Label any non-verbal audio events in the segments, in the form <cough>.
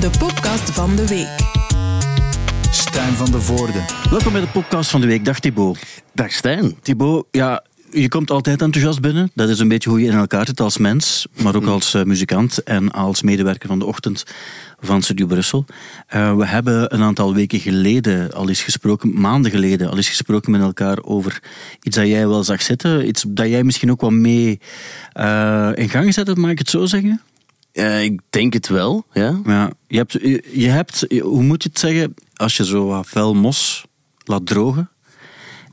de podcast van de week. Stijn van de Voorde. Welkom bij de podcast van de week. Dag Thibaut. Dag Stijn. Thibaut, ja, je komt altijd enthousiast binnen. Dat is een beetje hoe je in elkaar zit als mens, maar ook als uh, muzikant en als medewerker van de ochtend van Studio Brussel. Uh, we hebben een aantal weken geleden al eens gesproken, maanden geleden al eens gesproken met elkaar over iets dat jij wel zag zitten, iets dat jij misschien ook wel mee uh, in gang zette, mag ik het zo zeggen? Uh, ik denk het wel, ja. ja je, hebt, je, hebt, hoe moet je het zeggen, als je zo wat mos laat drogen,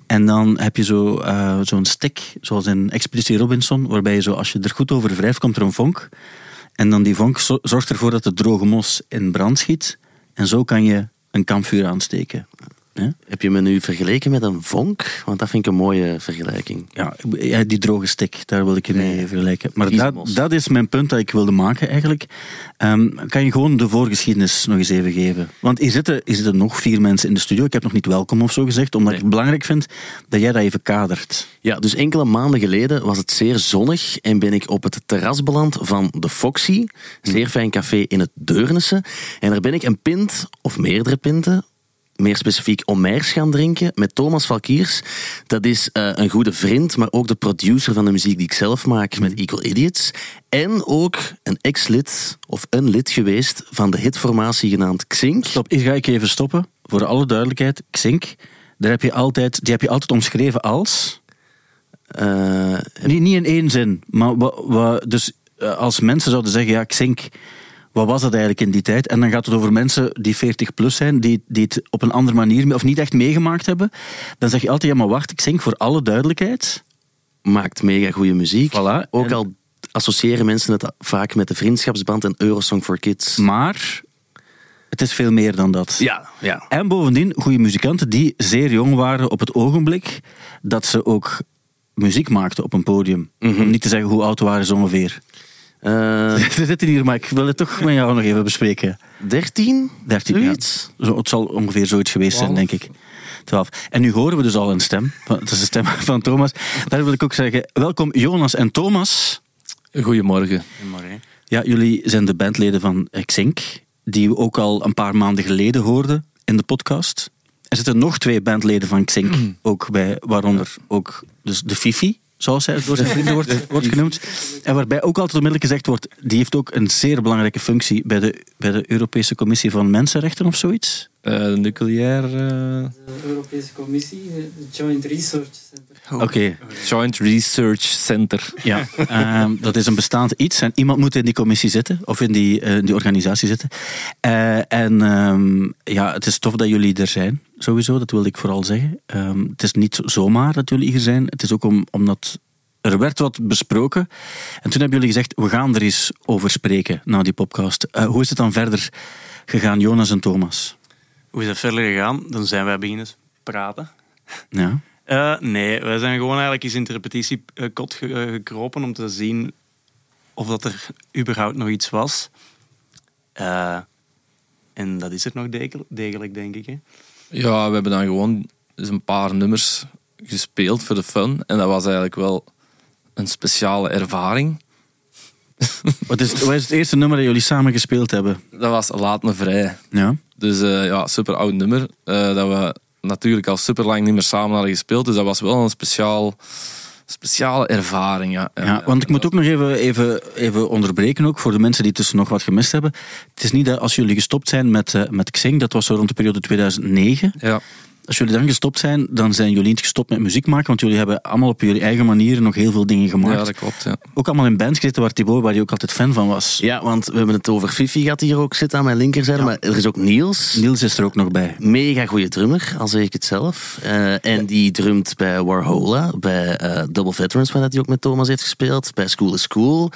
en dan heb je uh, zo'n stick, zoals in Expeditie Robinson, waarbij je zo, als je er goed over wrijft, komt er een vonk. En dan die vonk zorgt ervoor dat het droge mos in brand schiet. En zo kan je een kampvuur aansteken. Ja? Heb je me nu vergeleken met een vonk? Want dat vind ik een mooie vergelijking. Ja, die droge stik, daar wil ik je mee nee, vergelijken. Maar dat, dat, is mijn punt dat ik wilde maken eigenlijk. Um, kan je gewoon de voorgeschiedenis nog eens even geven? Want hier zitten, hier zitten nog vier mensen in de studio. Ik heb nog niet welkom of zo gezegd, omdat nee. ik het belangrijk vind dat jij dat even kadert. Ja, dus enkele maanden geleden was het zeer zonnig en ben ik op het terras beland van de Foxy. Zeer fijn café in het Deurnissen. En daar ben ik een pint, of meerdere pinten, meer specifiek Omers gaan drinken met Thomas Valkiers. Dat is uh, een goede vriend, maar ook de producer van de muziek die ik zelf maak met Equal Idiots. En ook een ex-lid of een lid geweest van de hitformatie genaamd Xink. Stop, hier ga ik even stoppen. Voor alle duidelijkheid, Xink, daar heb je altijd, die heb je altijd omschreven als... Uh, niet, niet in één zin, maar wa, wa, dus als mensen zouden zeggen, ja, Xink wat was dat eigenlijk in die tijd? En dan gaat het over mensen die 40 plus zijn, die, die het op een andere manier, of niet echt meegemaakt hebben. Dan zeg je altijd, ja maar wacht, ik zing voor alle duidelijkheid. Maakt mega goede muziek. Voilà. Ook al associëren mensen het vaak met de vriendschapsband en Eurosong for Kids. Maar het is veel meer dan dat. Ja, ja. En bovendien goede muzikanten die zeer jong waren op het ogenblik dat ze ook muziek maakten op een podium. Mm -hmm. Om niet te zeggen hoe oud waren ze ongeveer. Uh, <laughs> Ze zitten hier, maar ik wil het toch met jou nog even bespreken. 13? 13, zoiets? Ja. Zo, het zal ongeveer zoiets geweest zijn, denk ik. 12. En nu horen we dus al een stem. <laughs> Dat is de stem van Thomas. Daar wil ik ook zeggen, welkom Jonas en Thomas. Goedemorgen. Goedemorgen. Ja, jullie zijn de bandleden van Xink, die we ook al een paar maanden geleden hoorden in de podcast. Er zitten nog twee bandleden van Xink, mm. ook bij, waaronder ook dus de Fifi, zoals hij door zijn vrienden wordt, <laughs> wordt genoemd. En waarbij ook altijd onmiddellijk gezegd wordt, die heeft ook een zeer belangrijke functie bij de, bij de Europese Commissie van Mensenrechten of zoiets. Uh, de nucleair... Uh... De Europese Commissie, het Joint Research Center. Oké. Okay. Joint Research Center. Ja, um, dat is een bestaand iets en iemand moet in die commissie zitten, of in die, uh, die organisatie zitten. en um, ja, het is tof dat jullie er zijn, sowieso, dat wilde ik vooral zeggen. Um, het is niet zomaar dat jullie hier zijn, het is ook om, omdat er werd wat besproken. En toen hebben jullie gezegd, we gaan er eens over spreken na die podcast. hoe is het dan verder gegaan, Jonas en Thomas? Hoe is het verder gegaan? Dan zijn wij beginnen praten. Ja. Uh, nee, wij zijn gewoon eigenlijk eens in de repetitiekot gekropen om te zien of dat er überhaupt nog iets was. Uh, en dat is er nog degelijk, degelijk denk ik. Hè? Ja, we hebben dan gewoon eens een paar nummers gespeeld voor de fun. En dat was eigenlijk wel een speciale ervaring. <laughs> Wat is, het, wat is het eerste nummer dat jullie samen gespeeld hebben? Dat was Laat me vrij. Ja. Dus uh, ja, super oud nummer. Uh, dat we natuurlijk al super lang niet meer samen hadden gespeeld. Dus dat was wel een speciaal, speciale ervaring. Ja. ja want ik moet ook nog even, even, even onderbreken ook voor de mensen die tussen nog wat gemist hebben. Het is niet dat als jullie gestopt zijn met, uh, met Xing, dat was zo rond de periode 2009. Ja. Als jullie dan gestopt zijn, dan zijn jullie niet gestopt met muziek maken, want jullie hebben allemaal op jullie eigen manier nog heel veel dingen gemaakt. Ja, dat klopt. Ja. Ook allemaal in bands gezeten waar Thibaut, waar je ook altijd fan van was. Ja, want we hebben het over Fifi, gaat hier ook zitten aan mijn linkerzijde, ja. maar er is ook Niels. Niels is er ook nog bij. Mega goede drummer, al zeg ik het zelf. Uh, en die drumt bij Warhola, bij uh, Double Veterans, waar hij ook met Thomas heeft gespeeld, bij School is School.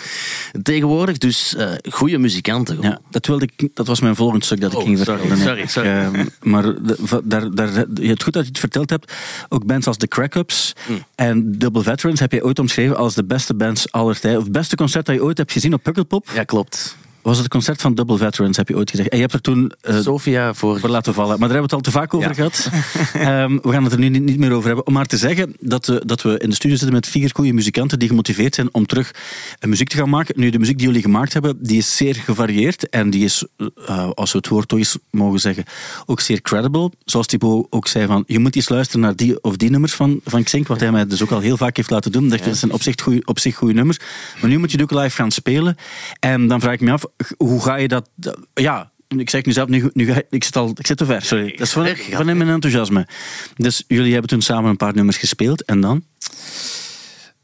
Tegenwoordig, dus uh, goede muzikanten. Gewoon. Ja, dat, wilde ik, dat was mijn volgende stuk dat oh, ik ging sorry, vertellen. Sorry, sorry. maar de, daar, daar, het goed dat je het vertelt hebt, ook bands als The Crack-Ups mm. en Double Veterans heb je ooit omschreven als de beste bands aller tijden. Of het beste concert dat je ooit hebt gezien op Pukkelpop. Ja, klopt. Was het concert van Double Veterans, heb je ooit gezegd. En je hebt er toen Sofia voor... voor laten vallen. Maar daar hebben we het al te vaak over Ja. gehad. <laughs> Ehm, we gaan het er nu niet, niet meer over hebben. Om maar te zeggen dat we, dat we in de studio zitten met vier goede muzikanten die gemotiveerd zijn om terug eh, muziek te gaan maken. Nu, de muziek die jullie gemaakt hebben, die is zeer gevarieerd. En die is, eh, als we het woord toch eens mogen zeggen, ook zeer credible. Zoals Thibaut ook zei, van, je moet eens luisteren naar die of die nummers van, van Xink, wat hij mij dus ook al heel vaak heeft laten doen. Dat zijn op zich, goeie, op zich goede nummers. Maar nu moet je het ook live gaan spelen. En dan vraag ik me af, hoe ga je dat... Ja, ik zeg nu zelf, nu, nu ik, zit al, ik zit te ver, sorry. Dat is van, van in mijn enthousiasme. Dus jullie hebben toen samen een paar nummers gespeeld. En dan?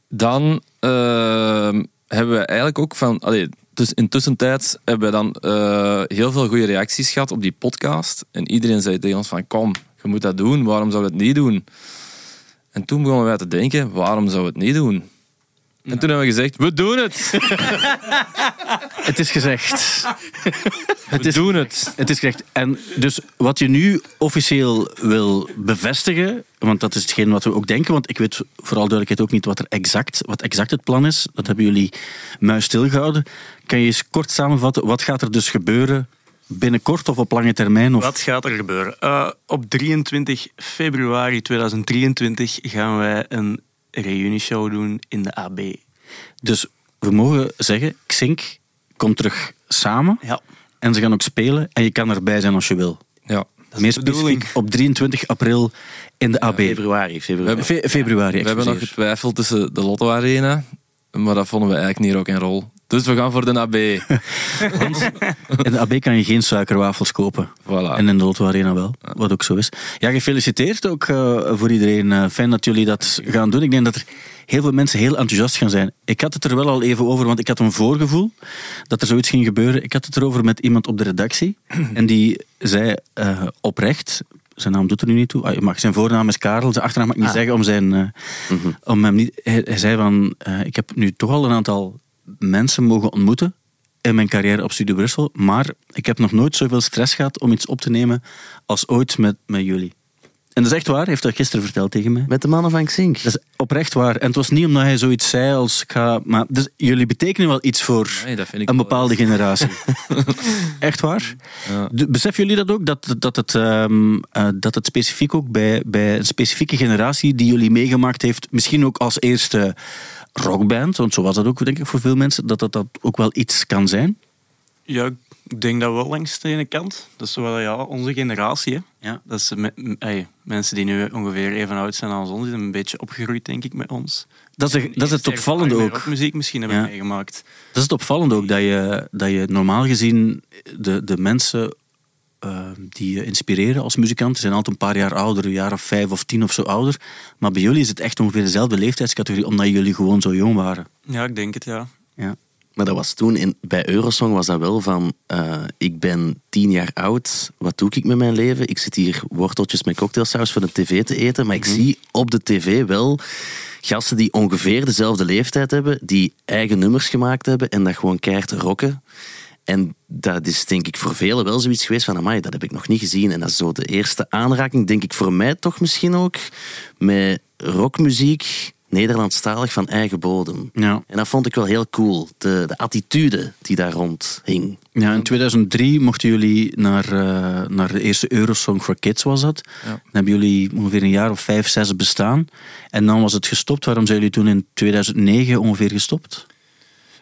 Dan ehm, hebben we eigenlijk ook van. Allee, dus intussen tijd hebben we dan eh, heel veel goede reacties gehad op die podcast. En iedereen zei tegen ons van kom, je moet dat doen. Waarom zou je het niet doen? En toen begonnen wij te denken, waarom zou we het niet doen? En toen hebben we gezegd, we doen het! <laughs> Het is gezegd. <laughs> We doen het! Het is gezegd. En dus wat je nu officieel wil bevestigen, want dat is hetgeen wat we ook denken, want ik weet vooral duidelijkheid ook niet wat er exact, wat exact het plan is. Dat hebben jullie muis stilgehouden. Kan je eens kort samenvatten, wat gaat er dus gebeuren binnenkort of op lange termijn? Of... Wat gaat er gebeuren? Eh, op 23 februari 2023 gaan wij een reunishow doen in de AB. Dus we mogen zeggen, Xink komt terug samen Ja. en ze gaan ook spelen en je kan erbij zijn als je wil. Ja. Meer de bedoeling. specifiek op 23 april in de AB. Februari, februari. Fe- februari, We hebben nog getwijfeld tussen de Lotto Arena, maar dat vonden we eigenlijk niet rock en roll. Dus we gaan voor de AB. <laughs> In de AB kan je geen suikerwafels kopen. Voilà. En in de Lotto Arena wel, wat ook zo is. Ja, gefeliciteerd ook eh, voor iedereen. Eh, fijn dat jullie dat gaan doen. Ik denk dat er heel veel mensen heel enthousiast gaan zijn. Ik had het er wel al even over, want ik had een voorgevoel dat er zoiets ging gebeuren. Ik had het erover met iemand op de redactie. <clears throat> En die zei eh, oprecht, zijn naam doet er nu niet toe. Ah, mag, zijn voornaam is Karel, zijn achternaam mag ik niet zeggen om, zijn, eh, om hem niet... Hij, hij zei van, ik heb nu toch al een aantal mensen mogen ontmoeten in mijn carrière op Studio Brussel, maar ik heb nog nooit zoveel stress gehad om iets op te nemen als ooit met, met jullie. En dat is echt waar, hij heeft dat gisteren verteld tegen mij. Met de mannen van Xink. Dat is oprecht waar. En het was niet omdat hij zoiets zei als ik ga... Maar dus, jullie betekenen wel iets voor Nee, een wel bepaalde generatie. <laughs> <laughs> echt waar? Ja. Beseffen jullie dat ook? Dat, dat, het, ehm, eh, dat het specifiek ook bij, bij een specifieke generatie die jullie meegemaakt heeft, misschien ook als eerste rockband, want zo was dat ook denk ik voor veel mensen, dat dat, dat ook wel iets kan zijn? Ja, ik denk dat wel langs de ene kant. Dat is wel ja, onze generatie. Hè. Ja. Dat is mensen die nu ongeveer even oud zijn als ons, die zijn een beetje opgegroeid, denk ik, met ons. Dat is, dat is het opvallende ook. muziek misschien hebben Ja. meegemaakt. Dat is het opvallende ook, dat je, dat je normaal gezien de, de mensen eh, die je inspireren als muzikanten zijn altijd een paar jaar ouder, een jaar of vijf of tien of zo ouder. Maar bij jullie is het echt ongeveer dezelfde leeftijdscategorie, omdat jullie gewoon zo jong waren. Ja, ik denk het, ja. Ja. Maar dat was toen, in, bij Eurosong was dat wel van, eh, ik ben tien jaar oud, wat doe ik met mijn leven? Ik zit hier worteltjes met cocktailsaus voor de tv te eten, maar ik zie op de tv wel gasten die ongeveer dezelfde leeftijd hebben, die eigen nummers gemaakt hebben en dat gewoon keihard rocken. En dat is denk ik voor velen wel zoiets geweest van, amai, dat heb ik nog niet gezien. En dat is zo de eerste aanraking, denk ik voor mij toch misschien ook, met rockmuziek, Nederlandstalig van eigen bodem. Ja. En dat vond ik wel heel cool. De, de attitude die daar rond hing. Ja, in 2003 mochten jullie naar, eh, naar de eerste Eurosong for Kids, was dat. Dan hebben jullie ongeveer een jaar of vijf, zes bestaan. En dan was het gestopt. Waarom zijn jullie toen in 2009 ongeveer gestopt?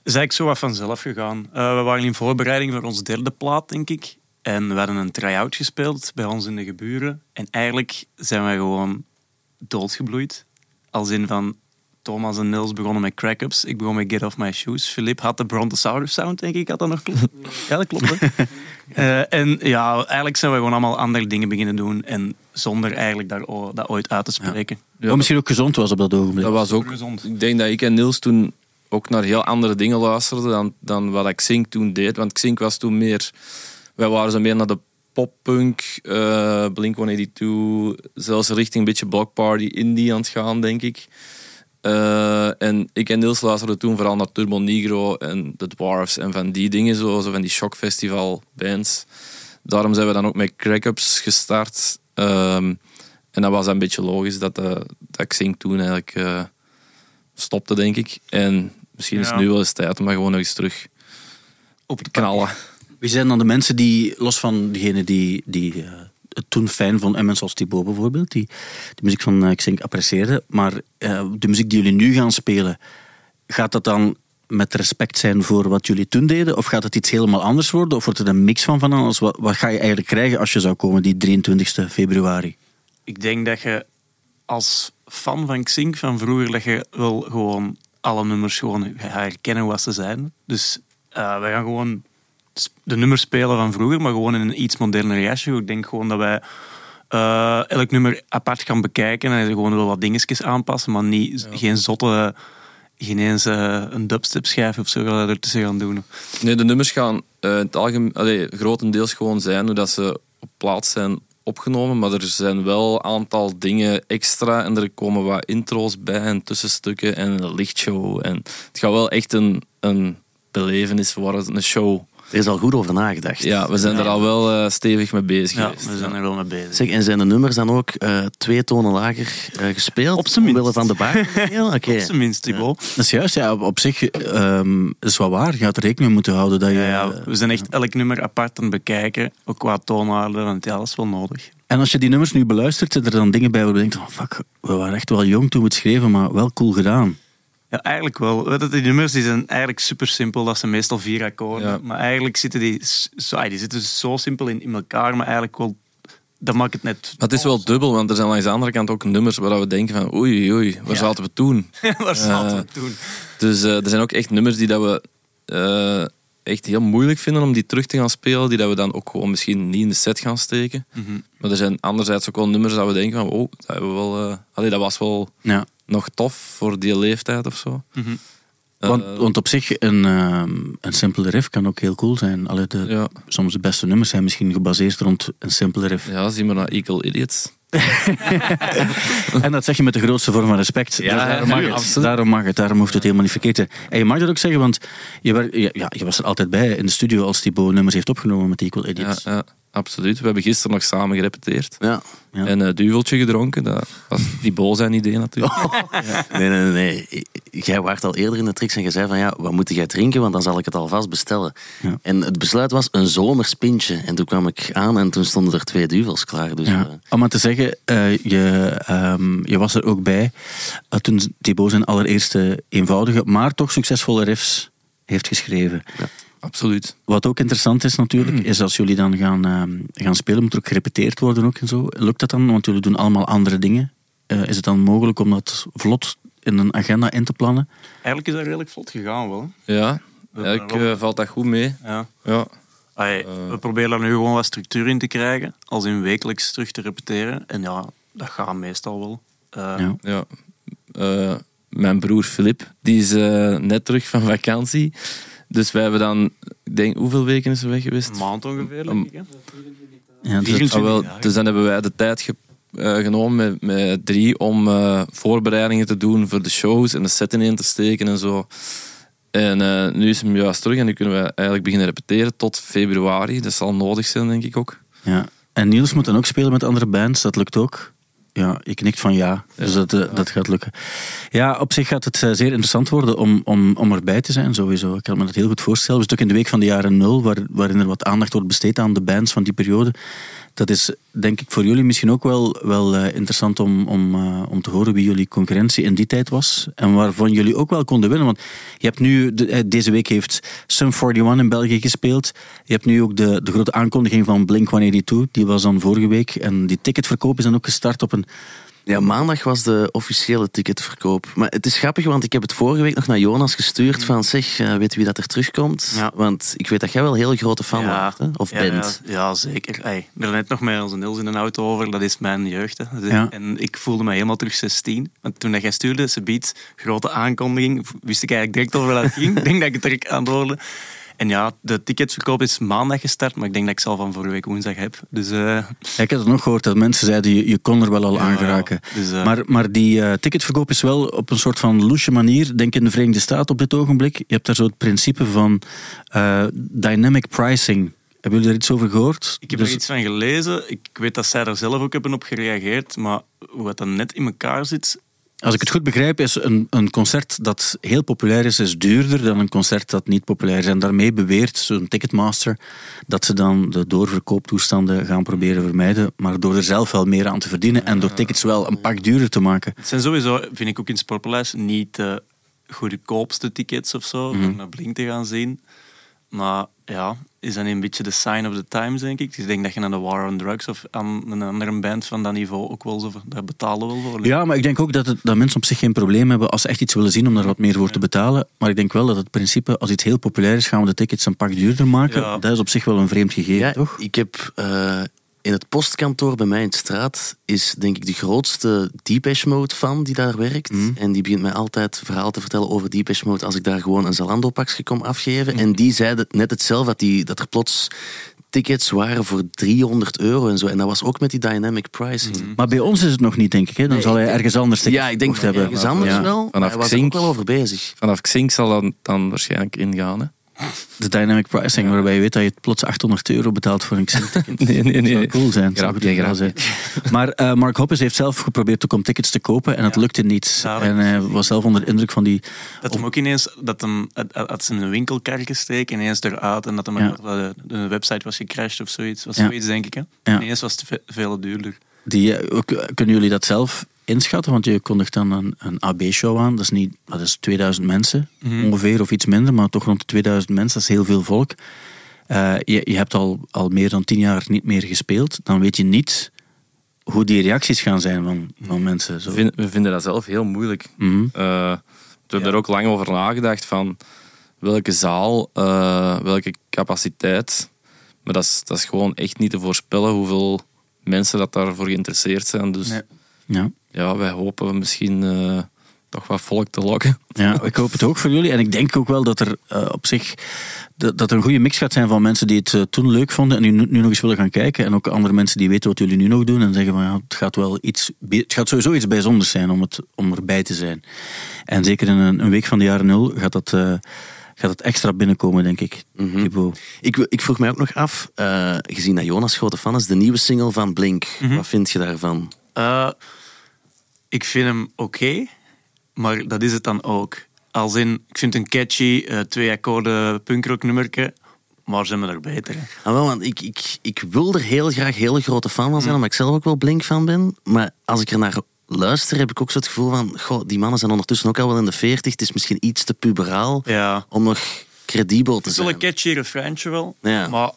Is eigenlijk zo wat vanzelf gegaan. Eh, we waren in voorbereiding voor ons derde plaat, denk ik. En we hadden een try-out gespeeld bij ons in de geburen. En eigenlijk zijn wij gewoon doodgebloeid. Als in van Thomas en Nils begonnen met crack-ups. Ik begon met Get Off My Shoes. Philip had de Brontosaurus sound, denk ik. Had dat nog klopt? <laughs> ja, dat klopt. hè. Eh, en ja, eigenlijk zijn we gewoon allemaal andere dingen beginnen doen. En zonder eigenlijk daar, dat ooit uit te spreken. Wat misschien ook gezond was op dat ogenblik. Dat was ook. Gezond. Ik denk dat ik en Niels toen ook naar heel andere dingen luisterden dan, dan wat ik Xink toen deed. Want Xink was toen meer. Wij waren zo meer naar de poppunk, eh Blink 182, zelfs richting een beetje Block Party, indie aan het gaan, denk ik. Eh, en ik en Niels luisterden toen vooral naar Turbo Negro en The Dwarfs en van die dingen, zo, zo van die shockfestival bands. Daarom zijn we dan ook met Crack-Ups gestart. Ehm, en dat was een beetje logisch dat, eh dat Xink toen eigenlijk eh, stopte, denk ik. En misschien is het nu wel eens tijd om dat gewoon nog eens terug op het knallen. Wie zijn dan de mensen die, los van degene die, die eh, het toen fijn vonden, en mensen als Thibaut bijvoorbeeld, die de muziek van uh, Xink apprecieerden, maar eh, de muziek die jullie nu gaan spelen, gaat dat dan met respect zijn voor wat jullie toen deden? Of gaat het iets helemaal anders worden? Of wordt het een mix van van alles? Wat, wat ga je eigenlijk krijgen als je zou komen die 23 februari? Ik denk dat je als fan van Xink van vroeger, dat je wel gewoon alle nummers gewoon herkennen wat ze zijn. Dus eh wij gaan gewoon de nummers spelen van vroeger, maar gewoon in een iets moderner jasje. Ik denk gewoon dat wij eh, elk nummer apart gaan bekijken en gewoon wel wat dingetjes aanpassen, maar niet, geen zotte, geen eens eh, een dubstep schijf of zo gaan we ertussen gaan doen. Nee, de nummers gaan in het algemeen, allee, grotendeels gewoon zijn hoe dat ze op plaats zijn opgenomen. Maar er zijn wel een aantal dingen extra. En er komen wat intro's bij en tussenstukken en een lichtshow. En het gaat wel echt een, een belevenis worden, een show. Er is al goed over nagedacht. Ja, we zijn er al wel eh, stevig mee bezig Ja, geweest. we zijn er wel mee bezig. Zeg, en zijn de nummers dan ook eh, twee tonen lager eh, gespeeld? Op zijn minst. Omwille van de bar? <laughs> Oké. Op zijn minst, Thibaut. Dat is juist, ja, op, op zich ehm is wel waar. Je gaat er rekening mee moeten houden dat je... Ja, ja, we zijn echt elk nummer apart aan het bekijken, ook qua toonaarden, want ja, dat is wel nodig. En als je die nummers nu beluistert, zitten er dan dingen bij waar je denkt, oh, fuck, we waren echt wel jong toen we het schreven, maar wel cool gedaan. Ja, eigenlijk wel. Die nummers die zijn eigenlijk super simpel. Dat zijn meestal vier akkoorden. Ja. Maar eigenlijk zitten die, zo, die zitten zo simpel in, in elkaar, maar eigenlijk wel... Dat maakt het net... Maar het is wel dubbel, want er zijn langs de andere kant ook nummers waar we denken van oei, oei, waar zaten we toen? <laughs> Waar zaten we toen? Dus eh, er zijn ook echt nummers die dat we eh, echt heel moeilijk vinden om die terug te gaan spelen, die dat we dan ook gewoon misschien niet in de set gaan steken. Mhm. Maar er zijn anderzijds ook wel nummers dat we denken van oh, dat, hebben we wel, eh, allee, dat was wel Ja. nog tof voor die leeftijd of zo. Mhm. Eh, Want, want op zich, een, ehm, een simpele riff kan ook heel cool zijn. Allee, de, ja, Soms de beste nummers zijn misschien gebaseerd rond een simpele riff. ja, zie maar naar Equal Idiots. En dat zeg je met de grootste vorm van respect. Ja, Dus daarom, mag ja, het, absoluut. daarom mag het, daarom hoeft het helemaal niet vergeten. En je mag dat ook zeggen, want je, ja, ja, je was er altijd bij in de studio als Thibaut nummers heeft opgenomen met Equal Ja, Idiots. ja, absoluut. We hebben gisteren nog samen gerepeteerd. Ja. Ja. En een duveltje gedronken. Dat was die bol zijn idee natuurlijk. Nee, nee, nee, nee. Jij waart al eerder in de tricks en je zei van ja, wat moet jij drinken, want dan zal ik het alvast bestellen. Ja. En het besluit was een zomerspintje. En toen kwam ik aan en toen stonden er twee duvels klaar. Dus, Ja. eh, Om maar te zeggen, eh, je, ehm, je was er ook bij eh, toen Thibaut zijn allereerste eenvoudige, maar toch succesvolle riffs heeft geschreven. Absoluut. Wat ook interessant is natuurlijk, is als jullie dan gaan, ehm, gaan spelen, moet er ook gerepeteerd worden ook en zo. Lukt dat dan? Want jullie doen allemaal andere dingen. Eh, is het dan mogelijk om dat vlot in een agenda in te plannen? Eigenlijk is dat redelijk vlot gegaan wel. Ja, eigenlijk eh, valt dat goed mee. Ja. Ja. Allee, we proberen daar nu gewoon wat structuur in te krijgen, als in wekelijks terug te repeteren. En ja, dat gaat meestal wel. Eh, Ja. Ja. Eh, mijn broer Filip, die is eh, net terug van vakantie. Dus wij hebben dan, ik denk, hoeveel weken is hij weg geweest? Een maand ongeveer, denk ik. hè? Ja, dus het- 24 Ah, wel, dus dan hebben wij de tijd ge- eh, genomen met, met drie om eh, voorbereidingen te doen voor de shows en de set ineen te steken en zo. En eh, nu is hem juist terug en nu kunnen we eigenlijk beginnen repeteren tot februari. Dat zal nodig zijn, denk ik ook. ja. En Niels moet dan ook spelen met andere bands, dat lukt ook. Ja, je knikt van ja, dus dat, eh, dat gaat lukken. Ja, op zich gaat het eh, zeer interessant worden om, om, om erbij te zijn, sowieso. Ik kan me dat heel goed voorstellen. We zitten ook in de week van de jaren nul, waar, waarin er wat aandacht wordt besteed aan de bands van die periode. Dat is, denk ik, voor jullie misschien ook wel, wel eh, interessant om, om, eh, om te horen wie jullie concurrentie in die tijd was. En waarvan jullie ook wel konden winnen. Want je hebt nu, eh, deze week heeft Sum 41 in België gespeeld. Je hebt nu ook de, de grote aankondiging van Blink-182. Die was dan vorige week. En die ticketverkoop is dan ook gestart op een... Ja, maandag was de officiële ticketverkoop. Maar het is grappig, want ik heb het vorige week nog naar Jonas gestuurd van zeg, eh, weet wie dat er terugkomt? Ja. Want ik weet dat jij wel een heel grote fan bent, hè? of ja, bent. Ja, ja, zeker. Hey, er net nog met onze Niels in een auto over. Dat is mijn jeugd. Hè. Dus- Ja. En ik voelde me helemaal terug 16. Want toen dat jij stuurde, ze biedt, grote aankondiging, wist ik eigenlijk direct over wat het ging. <laughs> Ik denk dat ik het direct aan het. En ja, de ticketverkoop is maandag gestart, maar ik denk dat ik ze al van vorige week woensdag heb. Dus, eh, Ja, ik heb het nog gehoord dat mensen zeiden, je, je kon er wel al Ja, aan geraken. ja. Dus, eh, maar, maar die eh, ticketverkoop is wel op een soort van loesje manier, denk ik in de Verenigde Staten op dit ogenblik. Je hebt daar zo het principe van dynamic pricing. Hebben jullie daar iets over gehoord? ik heb Dus- er iets van gelezen. Ik weet dat zij er zelf ook hebben op gereageerd. Maar hoe dan net in elkaar zit... Als ik het goed begrijp, is een, een concert dat heel populair is, is duurder dan een concert dat niet populair is. En daarmee beweert zo'n Ticketmaster dat ze dan de doorverkooptoestanden gaan proberen vermijden, maar door er zelf wel meer aan te verdienen en door tickets wel een pak duurder te maken. Het zijn sowieso, vind ik ook in Sportpaleis, niet de goedkoopste tickets of zo, Mhm. om naar Blink te gaan zien. Maar ja, is dat een beetje de sign of the times, denk ik. Dus ik denk dat je naar de War on Drugs of aan een andere band van dat niveau ook wel zo, daar betalen wil voor. Ja, maar ik denk ook dat, het, dat mensen op zich geen probleem hebben als ze echt iets willen zien om daar wat meer voor te betalen. Maar ik denk wel dat het principe, als iets heel populair is, gaan we de tickets een pak duurder maken. Ja. Dat is op zich wel een vreemd gegeven, Ja, toch? ik heb eh, in het postkantoor bij mij in de straat is denk ik de grootste Depeche Mode fan die daar werkt. Mhm. En die begint mij altijd verhaal te vertellen over Depeche Mode als ik daar gewoon een Zalando pakje kom afgeven. En die zei net hetzelfde, dat, die, dat er plots tickets waren voor 300 euro en zo. En dat was ook met die dynamic pricing. Maar bij ons is het nog niet, denk ik. Hè? Dan zal hij ergens anders tickets Ja, ik denk hebben. ergens anders Ja. wel. Vanaf Hij was er ook Xink. wel over bezig. Vanaf Xink zal dat dan waarschijnlijk ingaan. Hè? De dynamic pricing, waarbij je weet dat je plots 800 euro betaalt voor een <laughs> Xing-ticket. Nee, nee, Dat zou nee. cool zijn. Dat zou Grapje, grapje. zijn. Maar eh, Mark Hoppus heeft zelf geprobeerd ook om tickets te kopen en het Ja. lukte niet. Ja, en hij was zelf onder de indruk van die... Dat hem ook ineens, dat hem, had ze in een winkelkar ineens eruit en dat hem Ja. de, de website was gecrashed of zoiets. Was zoiets, denk ik. Hè? Ineens was het ve- veel duurder. Die eh, ook- kunnen jullie dat zelf inschatten? Want je kondigt dan een, een AB-show aan. Dat is, niet, dat is 2000 mensen Mhm. ongeveer, of iets minder, maar toch rond de 2000 mensen. Dat is heel veel volk. Eh, je, je hebt al, al meer dan 10 jaar niet meer gespeeld. Dan weet je niet hoe die reacties gaan zijn van, van mensen. Zo. We, vinden, we vinden dat zelf heel moeilijk. Mhm. Eh, we hebben er ook lang over nagedacht van welke zaal, eh, welke capaciteit. Maar dat is, dat is gewoon echt niet te voorspellen hoeveel mensen dat daarvoor geïnteresseerd zijn. Dus Nee. Ja. ja, wij hopen misschien eh, toch wat volk te lokken. Ja, ik hoop het ook voor jullie. En ik denk ook wel dat er eh, op zich dat, dat er een goede mix gaat zijn van mensen die het eh, toen leuk vonden en nu, nu nog eens willen gaan kijken. En ook andere mensen die weten wat jullie nu nog doen en zeggen van ja, het gaat wel iets, het gaat sowieso iets bijzonders zijn om, het, om erbij te zijn. En zeker in een, een week van de jaren nul gaat dat, eh, gaat dat extra binnenkomen, denk ik. Mhm. Thibaut. Ik, ik vroeg mij ook nog af, eh, gezien dat Jonas grote fan is, de nieuwe single van Blink. Wat vind je daarvan? Eh, ik vind hem oké, maar dat is het dan ook. Als in, ik vind het een catchy, eh, twee akkoorden punkrock nummerke, maar zijn we er beter. Ah, wel, want ik, ik, ik wil er heel graag hele grote fan van zijn, omdat ik zelf ook wel Blink fan ben. Maar als ik er naar luister, heb ik ook zo het gevoel van, goh, die mannen zijn ondertussen ook al wel in de veertig. Het is misschien iets te puberaal Ja. om nog credibel te Het is wel zijn. een catchy refreintje wel, Ja. maar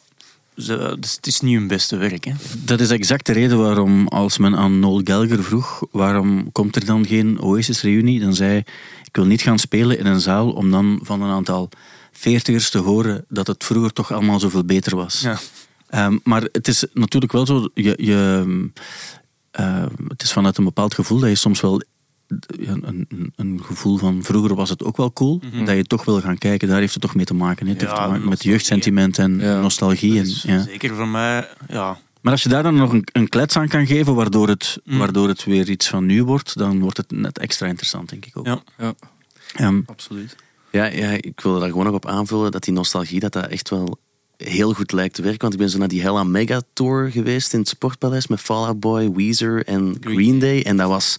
ze, dus het is niet hun beste werk. Hè? Dat is exact de reden waarom, als men aan Noel Gallagher vroeg, waarom komt er dan geen Oasis-reunie, dan zei hij, ik wil niet gaan spelen in een zaal om dan van een aantal veertigers te horen dat het vroeger toch allemaal zoveel beter was. Ja. Ehm, maar het is natuurlijk wel zo, je, je, ehm, het is vanuit een bepaald gevoel dat je soms wel een, een, een gevoel van vroeger was het ook wel cool, dat je toch wil gaan kijken, daar heeft het toch mee te maken. hè. Het Ja, heeft te maken met jeugdsentiment en Ja. nostalgie. En, ja. Zeker voor mij, ja. Maar als je daar dan nog een, een klets aan kan geven, waardoor het, Mm. waardoor het weer iets van nu wordt, dan wordt het net extra interessant, denk ik ook. ja. Ja, Ehm, absoluut. Ja, ja, ik wilde daar gewoon nog op aanvullen dat die nostalgie dat dat echt wel heel goed lijkt te werken. Want ik ben zo naar die Hella Mega Tour geweest in het Sportpaleis met Fall Out Boy, Weezer en Green Day. En dat was...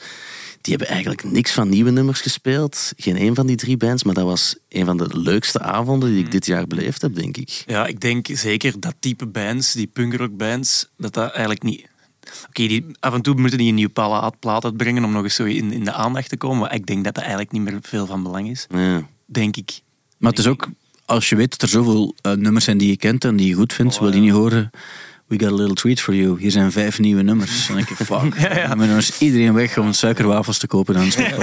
Die hebben eigenlijk niks van nieuwe nummers gespeeld. Geen een van die drie bands. Maar dat was een van de leukste avonden die ik dit jaar beleefd heb, denk ik. ja, ik denk zeker dat type bands, die punkrock bands, dat dat eigenlijk niet... Oké, die af en toe moeten die een nieuwe plaat, plaat uitbrengen om nog eens zo in, in de aandacht te komen. Maar ik denk dat dat eigenlijk niet meer veel van belang is. Ja. Denk ik. maar het is ook, als je weet dat er zoveel eh, nummers zijn die je kent en die je goed vindt, Oh, wil je ja. niet horen. We got a little treat for you. Hier zijn vijf nieuwe nummers. En dan denk je, <laughs> fuck. Dan is iedereen weg om suikerwafels te kopen. Dan <laughs> Oh,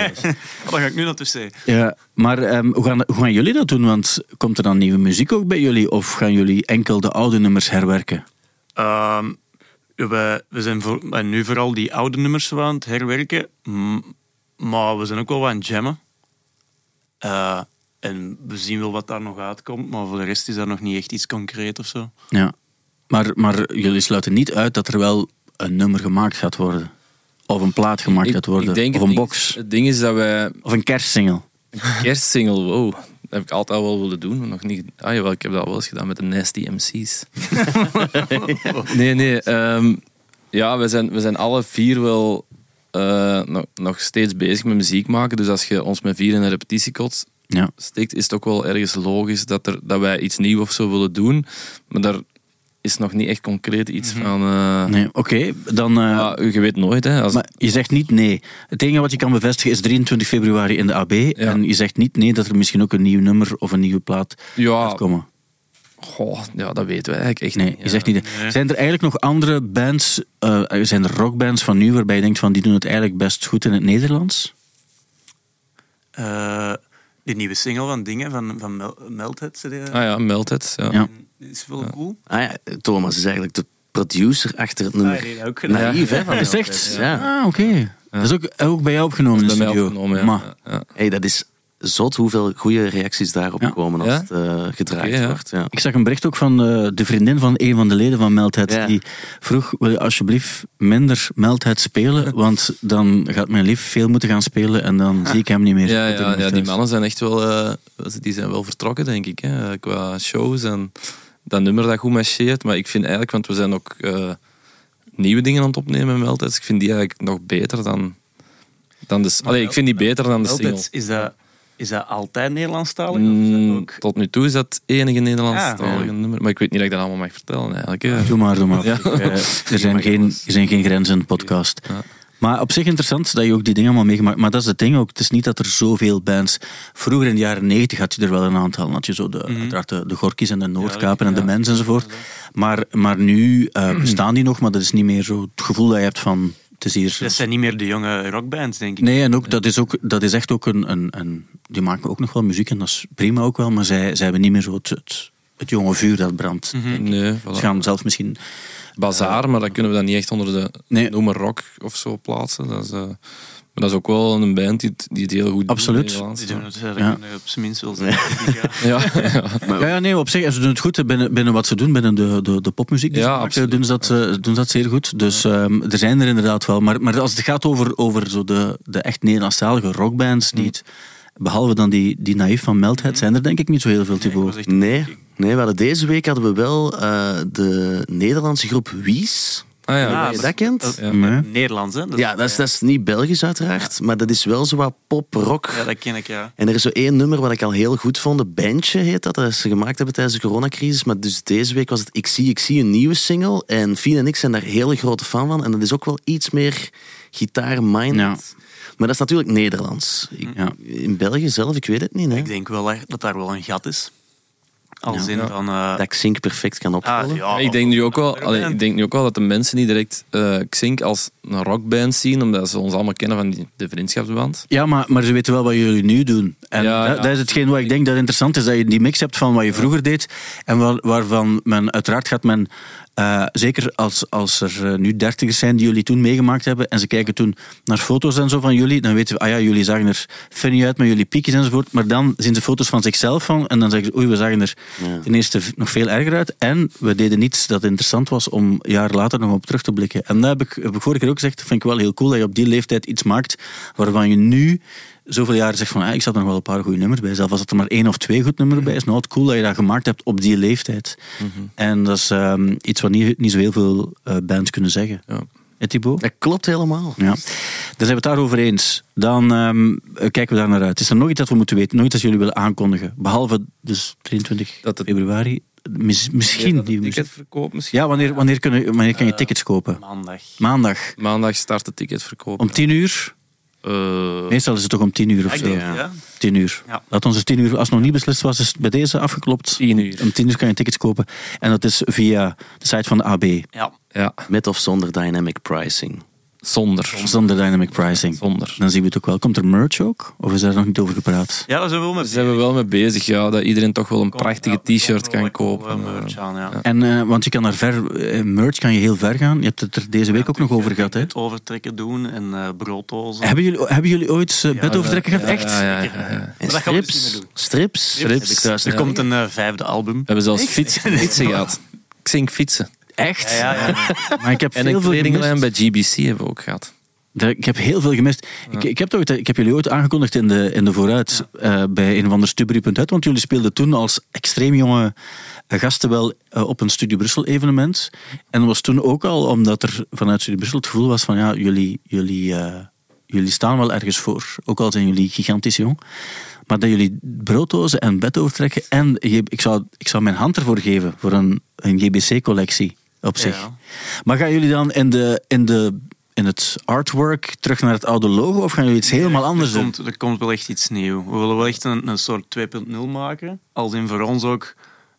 daar ga ik nu naartoe zeggen. ja, maar ehm, hoe, gaan, hoe gaan jullie dat doen? Want komt er dan nieuwe muziek ook bij jullie? Of gaan jullie enkel de oude nummers herwerken? Ehm, we, we zijn voor, en nu vooral die oude nummers aan het herwerken. Maar we zijn ook wel wat aan het jammen. Eh, en we zien wel wat daar nog uitkomt. Maar voor de rest is daar nog niet echt iets concreet of zo. Ja. Maar, maar jullie sluiten niet uit dat er wel een nummer gemaakt gaat worden. Of een plaat gemaakt gaat worden. ik denk of een ding- box. Het ding is dat wij Of een kerstsingle. kerstsingle, wow, dat heb ik altijd wel willen doen. maar Nog niet. Ah jawel, ik heb dat wel eens gedaan met de Nasty MC's. <laughs> nee, nee. ehm, ja, we zijn, we zijn alle vier wel eh, nog, nog steeds bezig met muziek maken. Dus als je ons met vier in een repetitiekot Ja. steekt, is het ook wel ergens logisch dat, er, dat wij iets nieuws of zo willen doen. Maar daar is nog niet echt concreet iets van... eh, Nee, oké. dan... eh, maar je weet nooit, hè. Als, maar je zegt niet nee. Het enige wat je kan bevestigen is 23 februari in de AB. En je zegt niet nee dat er misschien ook een nieuw nummer of een nieuwe plaat ja, gaat komen. goh, ja, dat weten we eigenlijk echt Nee, niet. je zegt niet. Zijn er eigenlijk nog andere bands, eh, zijn er rockbands van nu waarbij je denkt van die doen het eigenlijk best goed in het Nederlands? Eh, die nieuwe single van Dingen, van, van Mel Melthead, zei die, Ah ja, meld het. Ja. Ja. is wel cool. Ah ja, Thomas is eigenlijk de producer achter het nummer. Ah, die heeft ook. Naïef, hè? Van Is Melthead. echt? Ja. Ah, oké. Dat is ook, ook bij jou opgenomen Dat in is de bij mij studio. opgenomen, ja. Maar. Hey, dat is zot hoeveel goede reacties daarop Ja. komen als Ja? het eh, gedraaid wordt. Ja. Ik zag een bericht ook van eh, de vriendin van een van de leden van Melthead. Ja. Die vroeg, wil je alsjeblieft minder Melthead spelen? <laughs> Want dan gaat mijn lief veel moeten gaan spelen en dan zie ik hem niet meer. Ja, ja, ja, die mannen zijn echt wel, eh, die zijn wel vertrokken, denk ik, hè, qua shows en dat nummer dat goed marcheert. Maar ik vind eigenlijk, want we zijn ook eh, nieuwe dingen aan het opnemen met Meltets, ik vind die eigenlijk nog beter dan, dan de... Allee, ik vind die beter dan de single. Melthead, is dat, is dat altijd Nederlandstalig? of is dat Mm, ook... tot nu toe is dat het enige Nederlandstalige Ja. nummer. Maar ik weet niet dat ik dat allemaal mag vertellen, eigenlijk. hè. Doe maar, doe maar. Ja. Eh, er, zijn geen, er zijn geen grenzen in de podcast. Ja. Maar op zich interessant dat je ook die dingen allemaal meegemaakt Maar dat is het ding ook. Het is niet dat er zoveel bands... Vroeger in de jaren 90 had je er wel een aantal. Dan had je zo de, uiteraard de, de Gorkies en de Noordkapen en de Mens enzovoort. Maar, maar nu eh, bestaan die nog, maar dat is niet meer zo het gevoel dat je hebt van... Is hier... Dat zijn niet meer de jonge rockbands, denk ik. Nee, en ook, dat, is ook, dat is echt ook een, een, een... Die maken ook nog wel muziek en dat is prima ook wel. Maar zij, zij hebben niet meer zo het, het, het jonge vuur dat brandt. ik. Nee, Ze voilà. gaan zelfs misschien... Bazaar, maar dat kunnen we dan niet echt onder de Nee. noemer rock of zo plaatsen. Dat is, eh, maar dat is ook wel een band die het, die het heel goed doet. Absoluut. Die doen het, dat Ja. we op zijn minst wel zeggen. <laughs> <laughs> Ja. Ja, ja. Ja, ja, nee, op zich, en ze doen het goed binnen, binnen wat ze doen, binnen de, de, de popmuziek. die Ja, ze maken, absoluut. doen, ze dat, eh, doen ze dat zeer goed. Dus ehm, er zijn er inderdaad wel. Maar, maar als het gaat over, over zo de, de echt Nederlandstalige rockbands, die het, behalve dan die, die naïef van Melthead, zijn er denk ik niet zo heel veel, Thibaut. Nee, nee we hadden deze week hadden we wel eh, de Nederlandse groep Wies. Ah ja, Ja, Als je dat kent? Dat- Ja. Nee. Nederlands, hè? Dat Ja, dat is, dat is niet Belgisch uiteraard, maar dat is wel zo wat pop-rock. Ja, dat ken ik, ja. En er is zo één nummer wat ik al heel goed vond. De Bandje heet dat. Dat ze gemaakt hebben tijdens de coronacrisis. Maar dus deze week was het Ik zie, ik zie een nieuwe single. En Fien en ik zijn daar hele grote fan van. En dat is ook wel iets meer gitaar-minded. Ja. Maar dat is natuurlijk Nederlands. Ik- Ja. In België zelf, ik weet het niet. Hè? Ik denk wel echt dat daar wel een gat is. Als Ja. in Ja. van... eh, Dat ik Xink perfect kan ah, ja, ik, denk nu ook wel, allee, ik denk nu ook wel dat de mensen niet direct eh Xink als een rockband zien, omdat ze ons allemaal kennen van die, de vriendschapsband. Ja, maar, maar ze weten wel wat jullie nu doen. En Ja, dat, ja. dat is hetgeen wat ik denk dat interessant is. Dat je die mix hebt van wat je vroeger deed. En waar, waarvan men uiteraard gaat men... eh, zeker als, als er eh, nu dertigers zijn die jullie toen meegemaakt hebben. En ze kijken toen naar foto's en zo van jullie. Dan weten we, ah ja, jullie zagen er funny uit met jullie piekjes enzovoort. Maar dan zien ze foto's van zichzelf van. En dan zeggen ze, oei, we zagen er Ja. ten eerste nog veel erger uit. En we deden niets dat interessant was om jaren later nog op terug te blikken. En dat heb ik, heb ik vorige keer ook gezegd. Dat vind ik wel heel cool dat je op die leeftijd iets maakt waarvan je nu zoveel jaren zegt van ah, ik zat er nog wel een paar goede nummers bij. Zelfs als het er maar één of twee goed nummers bij is, nou het cool dat je dat gemaakt hebt op die leeftijd. En dat is ehm, iets wat niet, niet zo heel veel eh, bands kunnen zeggen. Ja. Thibaut? Dat klopt helemaal. Ja. Dan zijn we het daarover eens. Dan ehm, eh, kijken we daar naar uit. Is er nog iets dat we moeten weten? Nog iets dat jullie willen aankondigen? Behalve dus 23 Dat het- februari. Mis- misschien. die ticketverkoop misschien. Ja, wanneer, wanneer, kunnen, wanneer kan je tickets kopen? Maandag. Maandag. Maandag start de ticketverkoop. Om 10 uur? Eh, Meestal is het toch om 10 uur of ik zo? denk, ja. 10 uur. Ja. Laat ons 10 uur, als het nog niet beslist was, is het bij deze afgeklopt. 10 uur. Om 10 uur kan je tickets kopen. En dat is via de site van de AB. Ja. Ja, Met of zonder dynamic pricing. Zonder. Zonder dynamic pricing. Zonder. Dan zien we het ook wel. Komt er merch ook? Of is daar nog niet over gepraat? ja, daar zijn we wel mee Daar zijn we wel mee bezig, ja, dat iedereen toch wel een prachtige t-shirt kan kopen. Merch aan, ja. En, eh, want je kan daar ver, eh, merch kan je heel ver gaan. Je hebt het er deze week ook nog over gehad. Hè? Overtrekken doen en eh brooddozen. Hebben, jullie, hebben jullie ooit uh, bedovertrekken gehad? Echt? Ja, ja, ja, ja. En dat gaan we dus strips. Strips. Strips. Ik Er komt een vijfde album. We hebben zelfs fiets, <laughs> fietsen gehad. Xink fietsen. Echt? Ja, ja, ja. <laughs> Maar ik heb En veel een kledinglijn bij GBC hebben we ook gehad. Ik heb heel veel gemist. Ik, ik, heb toch, ik heb jullie ooit aangekondigd in de, in de vooruit eh, bij een of ander Studiebriepunt want jullie speelden toen als extreem jonge gasten wel eh, op een Studie Brussel evenement. En dat was toen ook al omdat er vanuit Studie Brussel het gevoel was van ja, jullie, jullie, eh, jullie staan wel ergens voor. Ook al zijn jullie gigantisch jong. Maar dat jullie brooddozen en bed overtrekken en je- ik zou, ik zou mijn hand ervoor geven voor een, een GBC-collectie op zich. Ja. Maar gaan jullie dan in, de, in, de, in het artwork terug naar het oude logo of gaan jullie iets helemaal anders er doen? komt, er komt wel echt iets nieuws. We willen wel echt een, een soort 2.0 maken. Als in voor ons ook,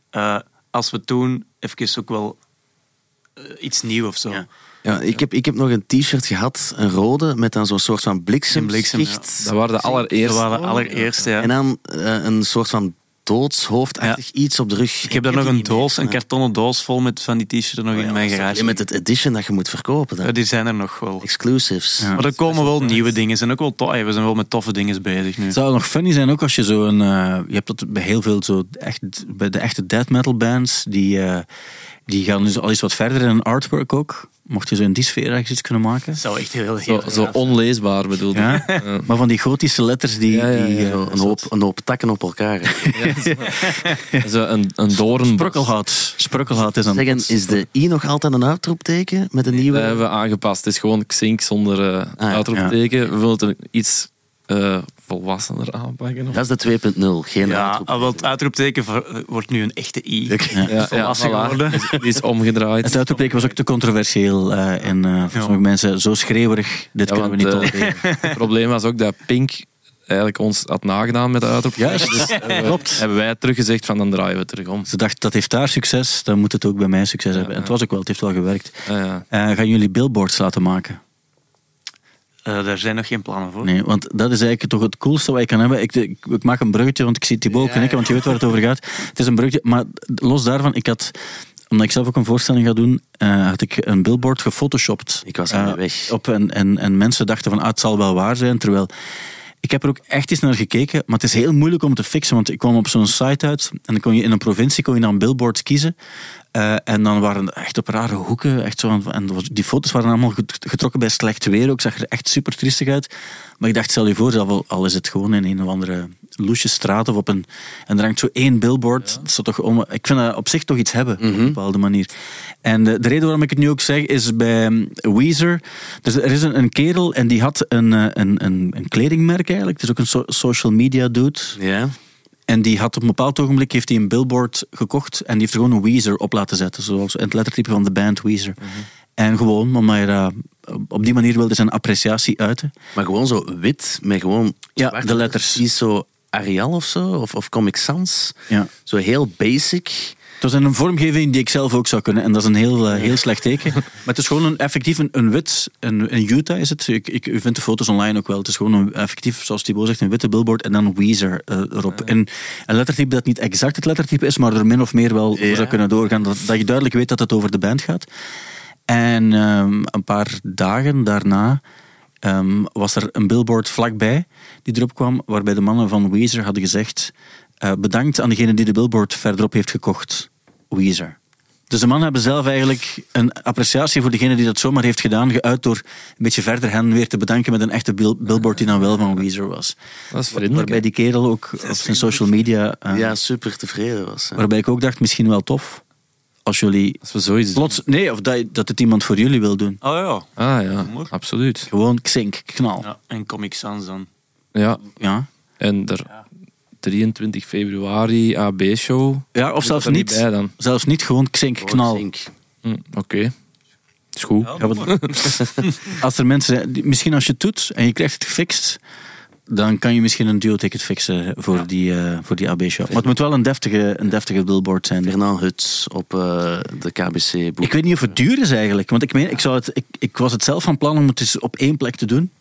eh, als we toen even ook wel eh, iets nieuws of zo. Ja. Ja, ik, heb, ik heb nog een t-shirt gehad, een rode, met dan zo'n soort van bliksem, bliksemschicht. Dat waren de Dat allereerste. waren de allereerste, ja. En dan eh, een soort van doodshoofdachtig iets op de rug. Ik heb daar nog een doos, een kartonnen doos vol met van die t-shirts nog Oh in ja, mijn garage. Limited edition dat je moet verkopen. Dan. Ja, die zijn er nog wel. Exclusives. Ja. Maar er komen wel nieuwe dingen. Zijn ook wel tof. We zijn wel met toffe dingen bezig nu. Het zou nog funny zijn ook als je zo een. eh, je hebt dat bij heel veel zo echt, bij de echte death metal bands die, eh, die gaan dus al iets wat verder in een artwork ook. Mocht je zo in die sfeer ergens iets kunnen maken. Dat zou echt heel, Zo, zo onleesbaar bedoel je. Ja? <laughs> Ja. Maar van die gotische letters die. Ja, ja, ja. die eh, een, hoop, een hoop takken op elkaar. <laughs> <laughs> Zo een, een doorn. Sprokkelhout. Sprokkelhout is dan. Zeggen, is de i nog altijd een uitroepteken met een nieuwe? Dat hebben we aangepast. Het is gewoon Xink zonder eh ja. uitroepteken. We willen het iets eh, volwassener aanpakken. Dat is de 2.0, geen Ja, uitroepteken. al wel het uitroepteken voor- wordt nu een echte i. Ja. Ja, ja, volwassen voilà. geworden. Die is- <laughs> Die is omgedraaid. Het uitroepteken was ook te controversieel eh en eh, voor Ja. sommige mensen zo schreeuwerig. Dit Ja, kunnen we niet eh, tolereren. <laughs> Het probleem was ook dat Pink eigenlijk ons had nagedaan met de uitroepteken. Juist, Dus hebben, <laughs> klopt. hebben wij teruggezegd van dan draaien we het terug om. Ze dacht, dat heeft daar succes, dan moet het ook bij mij succes hebben. En het was ook wel, het heeft wel gewerkt. Ja, ja. Eh, gaan jullie billboards laten maken? Eh, daar zijn nog geen plannen voor. Nee, want dat is eigenlijk toch het coolste wat je kan hebben. Ik, ik, ik maak een bruggetje, want ik zie Thibaut knikken, want je weet waar het over gaat. Het is een bruggetje, maar los daarvan, ik had, omdat ik zelf ook een voorstelling ga doen, eh, had ik een billboard gefotoshopt. Ik was ermee Eh, weg. Op en, en, en mensen dachten van, ah, het zal wel waar zijn, terwijl... Ik heb er ook echt eens naar gekeken, maar het is heel moeilijk om te fixen, want ik kwam op zo'n site uit en dan kon je in een provincie kon je dan billboards kiezen. Eh, en dan waren het echt op rare hoeken. Echt zo, en die foto's waren allemaal get- getrokken bij slecht weer ook. zag er echt super triestig uit. Maar ik dacht, stel je voor, al, is het gewoon in een of andere loesje straat of op een... En er hangt zo één billboard. Dat toch om, ik vind dat op zich toch iets hebben, op een bepaalde manier. En de, de reden waarom ik het nu ook zeg, is bij um, Weezer... Dus er is een, een kerel en die had een, eh, een, een, een kledingmerk eigenlijk. Het is ook een so- social media dude. Ja. En die had op een bepaald ogenblik heeft hij een billboard gekocht en die heeft er gewoon een Weezer op laten zetten, zoals in het lettertype van de band Weezer. En gewoon, omdat je dat op die manier wilde zijn appreciatie uiten. Maar gewoon zo wit, met gewoon Ja, de letters. Is zo Arial of zo, of, of Comic Sans. Ja. Zo heel basic. Het was een vormgeving die ik zelf ook zou kunnen. En dat is een heel, eh, heel slecht teken. Maar het is gewoon een, effectief een, een wit... Een, een Utah is het. Ik, ik, u vindt de foto's online ook wel. Het is gewoon een, effectief, zoals Thibaut zegt, een witte billboard en dan Weezer eh, erop. En een lettertype dat niet exact het lettertype is, maar er min of meer wel Ja. zou kunnen doorgaan. Dat, dat je duidelijk weet dat het over de band gaat. En ehm, een paar dagen daarna ehm, was er een billboard vlakbij die erop kwam, waarbij de mannen van Weezer hadden gezegd eh, bedankt aan degene die de billboard verderop heeft gekocht. Weezer. Dus de mannen hebben zelf eigenlijk een appreciatie voor degene die dat zomaar heeft gedaan, geuit door een beetje verder hen weer te bedanken met een echte bil- billboard die dan wel van Weezer was. Dat is vriendelijk. Waarbij die kerel ook op zijn social media, eh, ja, super tevreden was. hè. waarbij ik ook dacht, misschien wel tof, als jullie Als we zoiets doen. plots, nee, of dat, dat het iemand voor jullie wil doen. Oh ja. Ah ja, Humor. absoluut. Gewoon xink, knal. ja. En Comic Sans dan. Ja, Ja. en er 23 februari AB-show. Ja, of zelfs niet. bij dan. Zelfs niet, gewoon xink, knal. zink. Hm, Oké. Is goed. Ja, <laughs> als er mensen misschien als je het doet en je krijgt het gefixt, dan kan je misschien een duo-ticket fixen voor die, eh, voor die AB-show. Maar het moet wel een deftige, een deftige billboard zijn. Fernand Huts op eh, de KBC-boek. Ik weet niet of het duur is eigenlijk, want ik, meen, ik, zou het, ik, ik was het zelf van plan om het eens op één plek te doen.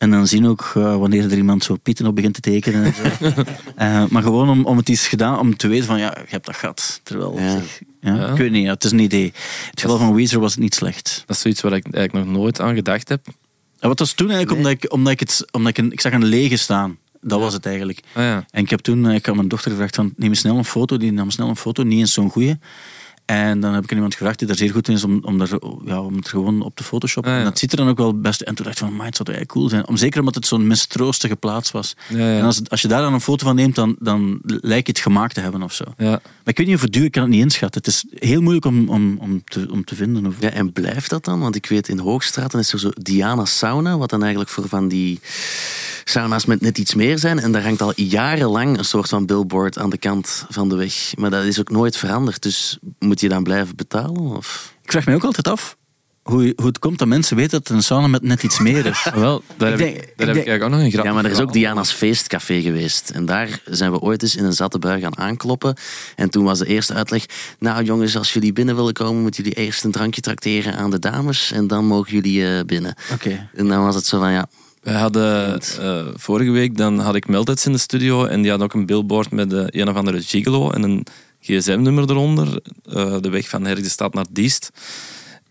En dan zien ook eh, wanneer er iemand zo pieten op begint te tekenen. En zo. <laughs> Eh, maar gewoon om, om het eens gedaan, om te weten van ja, je hebt dat gat. Terwijl, Ja. zeg, ja, Ja. ik weet niet, ja, het is een idee. In het geval van Weezer was het niet slecht. Dat is zoiets waar ik eigenlijk nog nooit aan gedacht heb. En wat was toen eigenlijk, omdat, ik, omdat, ik, het, omdat ik, een, ik zag een lege staan. Dat was het eigenlijk. Ah ja. En ik heb toen, eh, ik had mijn dochter gevraagd van, neem eens snel een foto. Die nam snel een foto, niet eens zo'n goeie. En dan heb ik aan iemand gevraagd die daar zeer goed in is om, om, daar, ja, om het gewoon op te photoshoppen. Ah, ja. En dat ziet er dan ook wel best... En toen dacht ik van, man, het zou toch eigenlijk cool zijn. Om, zeker omdat het zo'n mistroostige plaats was. Ja, ja. En als, als je daar dan een foto van neemt, dan, dan lijkt het gemaakt te hebben of zo. Ja. Maar ik weet niet of het duur, ik kan het niet inschatten. Het is heel moeilijk om, om, om, te, om te vinden. Of, Ja, en blijft dat dan? Want ik weet, in Hoogstraat dan is er zo Diana Sauna, wat dan eigenlijk voor van die sauna's met net iets meer zijn. En daar hangt al jarenlang een soort van billboard aan de kant van de weg. Maar dat is ook nooit veranderd, dus moet je dan blijven betalen? Of? Ik vraag mij ook altijd af hoe, hoe het komt dat mensen weten dat het een sauna met net iets meer is. <laughs> Wel, daar Ik heb, denk- ik, ik daar heb denk- ik eigenlijk ook nog een grap Ja, maar er is ook. Diana's feestcafé geweest. En daar zijn we ooit eens in een zatte bui gaan aankloppen. En toen was de eerste uitleg... Nou jongens, als jullie binnen willen komen... moeten jullie eerst een drankje trakteren aan de dames... en dan mogen jullie eh, binnen. Oké. En dan was het zo van, ja... We hadden eh, vorige week, dan had ik Melteds in de studio en die had ook een billboard met de een of andere gigolo en een gsm-nummer eronder. eh, de weg van Herk de Stad naar Diest.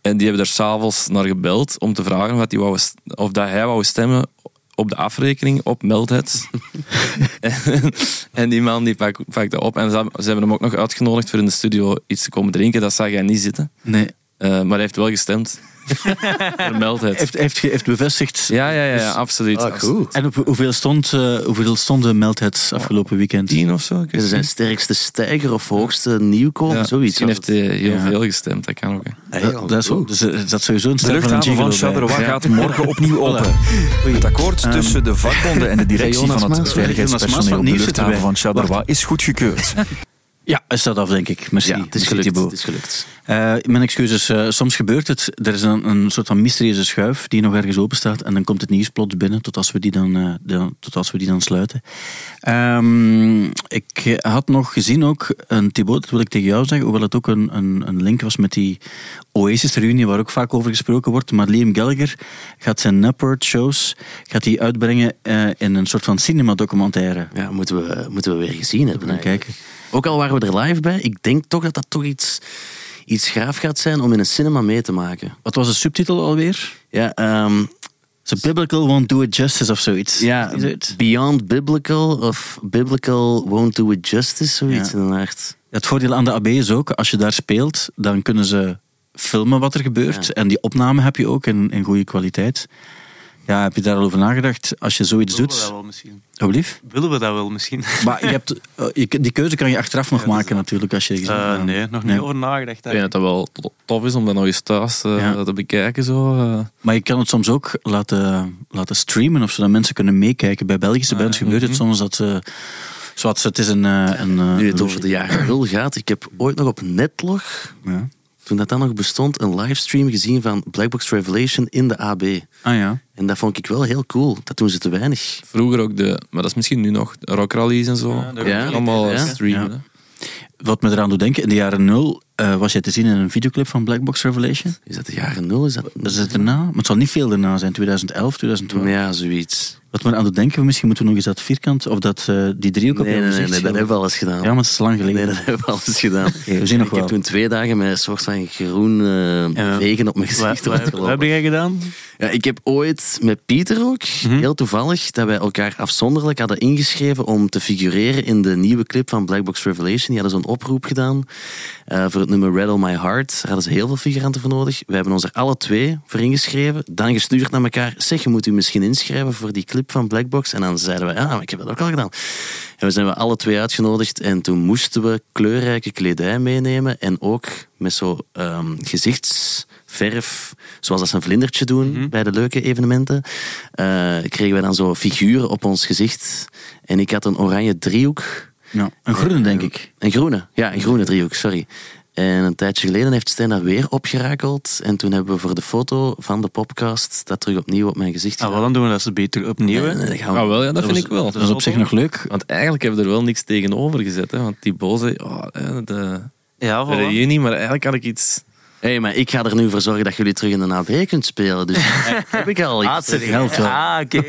En die hebben er s'avonds naar gebeld om te vragen wat die wou, of dat hij wou stemmen op de afrekening op Meldheads. en, <laughs> en die man die pak, pakte op. En ze, ze hebben hem ook nog uitgenodigd voor in de studio iets te komen drinken. Dat zag hij niet zitten. Nee. Eh, maar hij heeft wel gestemd. <laughs> voor Meldheads. Heeft, heeft, ge- heeft bevestigd. Ja, ja, ja, ja, absoluut. Ah, goed. En op, hoeveel, stond, eh, hoeveel stonden Meldheads afgelopen weekend? Tien of zo. Ze zijn sterkste stijger of hoogste nieuwkomer, Ja, zoiets. Misschien heeft hij heel Ja. veel gestemd, dat kan ook. hè. Dat, dat is dus, eh, dat sowieso een De luchthaven van. Charleroi gaat morgen opnieuw open. Het akkoord tussen de vakbonden en de <laughs> directie van het veiligheidspersoneel de luchthaven wij. van Charleroi is goedgekeurd. <laughs> Ja, is dat af, denk ik. Merci. Ja, het is gelukt. Het is gelukt. Eh, mijn excuses. eh, soms gebeurt het. Er is een, een soort van mysterieuze schuif die nog ergens open staat. En dan komt het nieuws plots binnen tot als we die dan, eh, tot als we die dan sluiten. Ehm, ik had nog gezien ook een Thibaut, dat wil ik tegen jou zeggen. Hoewel het ook een, een, een link was met die Oasis-reunie waar ook vaak over gesproken wordt. Maar Liam Gallagher gaat zijn Nupert shows gaat die uitbrengen in een soort van cinemadocumentaire. Ja, moeten we, moeten we weer gezien hebben. Kijken. Ook al waren we er live bij, ik denk toch dat dat toch iets, iets graaf gaat zijn om in een cinema mee te maken. Wat was de subtitel alweer? Ja, ehm, So Biblical won't do it justice of zoiets. ja? Beyond Biblical of Biblical Won't Do It Justice, zoiets Ja. in de aard. Het voordeel aan de AB is ook, als je daar speelt, dan kunnen ze filmen wat er gebeurt. Ja. En die opname heb je ook in, in goede kwaliteit. Ja, heb je daar al over nagedacht? Als je zoiets Willen we dat doet... wel misschien? Alsjeblieft. Willen we dat wel misschien? Maar je hebt, eh, je, die keuze kan je achteraf nog maken natuurlijk. Als je Eh, hebt. nee, nog niet Nee. over nagedacht. Ik denk dat dat wel to- tof is om dat nog eens thuis eh, Ja. te bekijken. Zo. eh. Maar je kan het soms ook laten, laten streamen of zodat mensen kunnen meekijken. Bij Belgische bands gebeurt het soms dat ze... Zoals het is een... eh, een eh, Nu het een- over de jaren nul gaat, ik heb ooit nog op Netlog, Ja. Toen dat dan nog bestond, een livestream gezien van Blackbox Revelation in de AB. Ah ja. En dat vond ik wel heel cool. Dat doen ze te weinig. Vroeger ook de, maar dat is misschien nu nog, de rockrallies en zo. Ja. Allemaal Ja. streamen. Ja. Wat me eraan doet denken, in de jaren nul eh, was je te zien in een videoclip van Blackbox Revelation. Is dat de jaren nul? Is dat... Dat is het erna, maar het zal niet veel daarna zijn, 2011, 2012. Ja, zoiets. Wat me aan doet denken, misschien moeten we nog eens dat vierkant, of dat, eh, die driehoek op Nee, nee, nee, nee, dat hebben we al eens gedaan. Ja, maar het is lang geleden. Nee, dat hebben we al eens gedaan. <laughs> we zien nog ik wel. heb toen twee dagen met een soort van groen eh Ja. vegen op mijn gezicht wat, wat heb jij gedaan? Ja, ik heb ooit met Pieter ook, Mhm. heel toevallig, dat wij elkaar afzonderlijk hadden ingeschreven om te figureren in de nieuwe clip van Blackbox Revelation. Die hadden zo'n oproep gedaan eh, voor het nummer Rattle My Heart. Daar hadden ze heel veel figuranten voor nodig. We hebben ons er alle twee voor ingeschreven. Dan gestuurd naar elkaar. Zeg, je moet u misschien inschrijven voor die clip van Blackbox. En dan zeiden we, ja, maar ik heb dat ook al gedaan. En we zijn we alle twee uitgenodigd. En toen moesten we kleurrijke kledij meenemen. En ook met zo ehm, gezichtsverf, zoals dat ze een vlindertje doen bij de leuke evenementen, eh, kregen we dan zo figuren op ons gezicht. En ik had een oranje driehoek. Ja, een groene, denk ik. Een groene, ja, een groene driehoek, sorry. En een tijdje geleden heeft Stijn dat weer opgerakeld. En toen hebben we voor de foto van de podcast dat terug opnieuw op mijn gezicht Ah, gedaan. wel, dan doen we dat ze beter opnieuw. Nee, hè. nee, nee, gaan we- Ah, wel, ja, dat, vind was- ik wel. Dat is op zich nog leuk. Want eigenlijk hebben we er wel niks tegenover gezet. Hè? Want die boze, oh, hè, de, Ja, de voilà. reunie, maar eigenlijk had ik iets... Hé, hey, maar ik ga er nu voor zorgen dat jullie terug in de AB kunt spelen. Dus <laughs> heb ik al. Ah, iets. het Helpt wel. Ah, oké.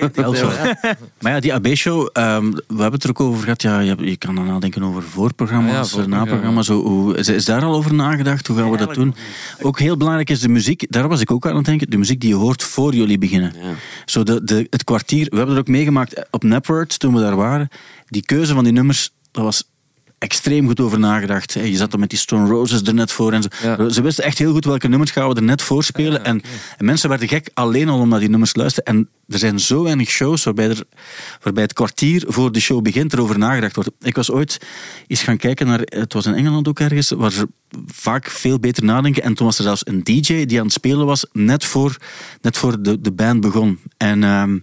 Maar ja, die AB-show, ehm, we hebben het er ook over gehad. Ja, je, je kan dan nadenken over voorprogramma's, Ah ja, eh, naprogramma's. Hoe, hoe, is, is daar al over nagedacht? Hoe gaan we dat doen? Ook heel belangrijk is de muziek. Daar was ik ook aan het denken. De muziek die je hoort voor jullie beginnen. Ja. Zo de, de, het kwartier. We hebben dat ook meegemaakt op Napword toen we daar waren. Die keuze van die nummers, dat was extreem goed over nagedacht. Je zat er met die Stone Roses er net voor en zo. Ja. Ze wisten echt heel goed welke nummers gaan we er net voor spelen. en, en mensen werden gek alleen al om naar die nummers te luisteren. En er zijn zo weinig shows waarbij, er, waarbij het kwartier voor de show begint erover nagedacht wordt. Ik was ooit eens gaan kijken naar, het was in Engeland ook ergens, waar ze vaak veel beter nadenken. En toen was er zelfs een DJ die aan het spelen was, net voor, net voor de, de band begon. En, ehm,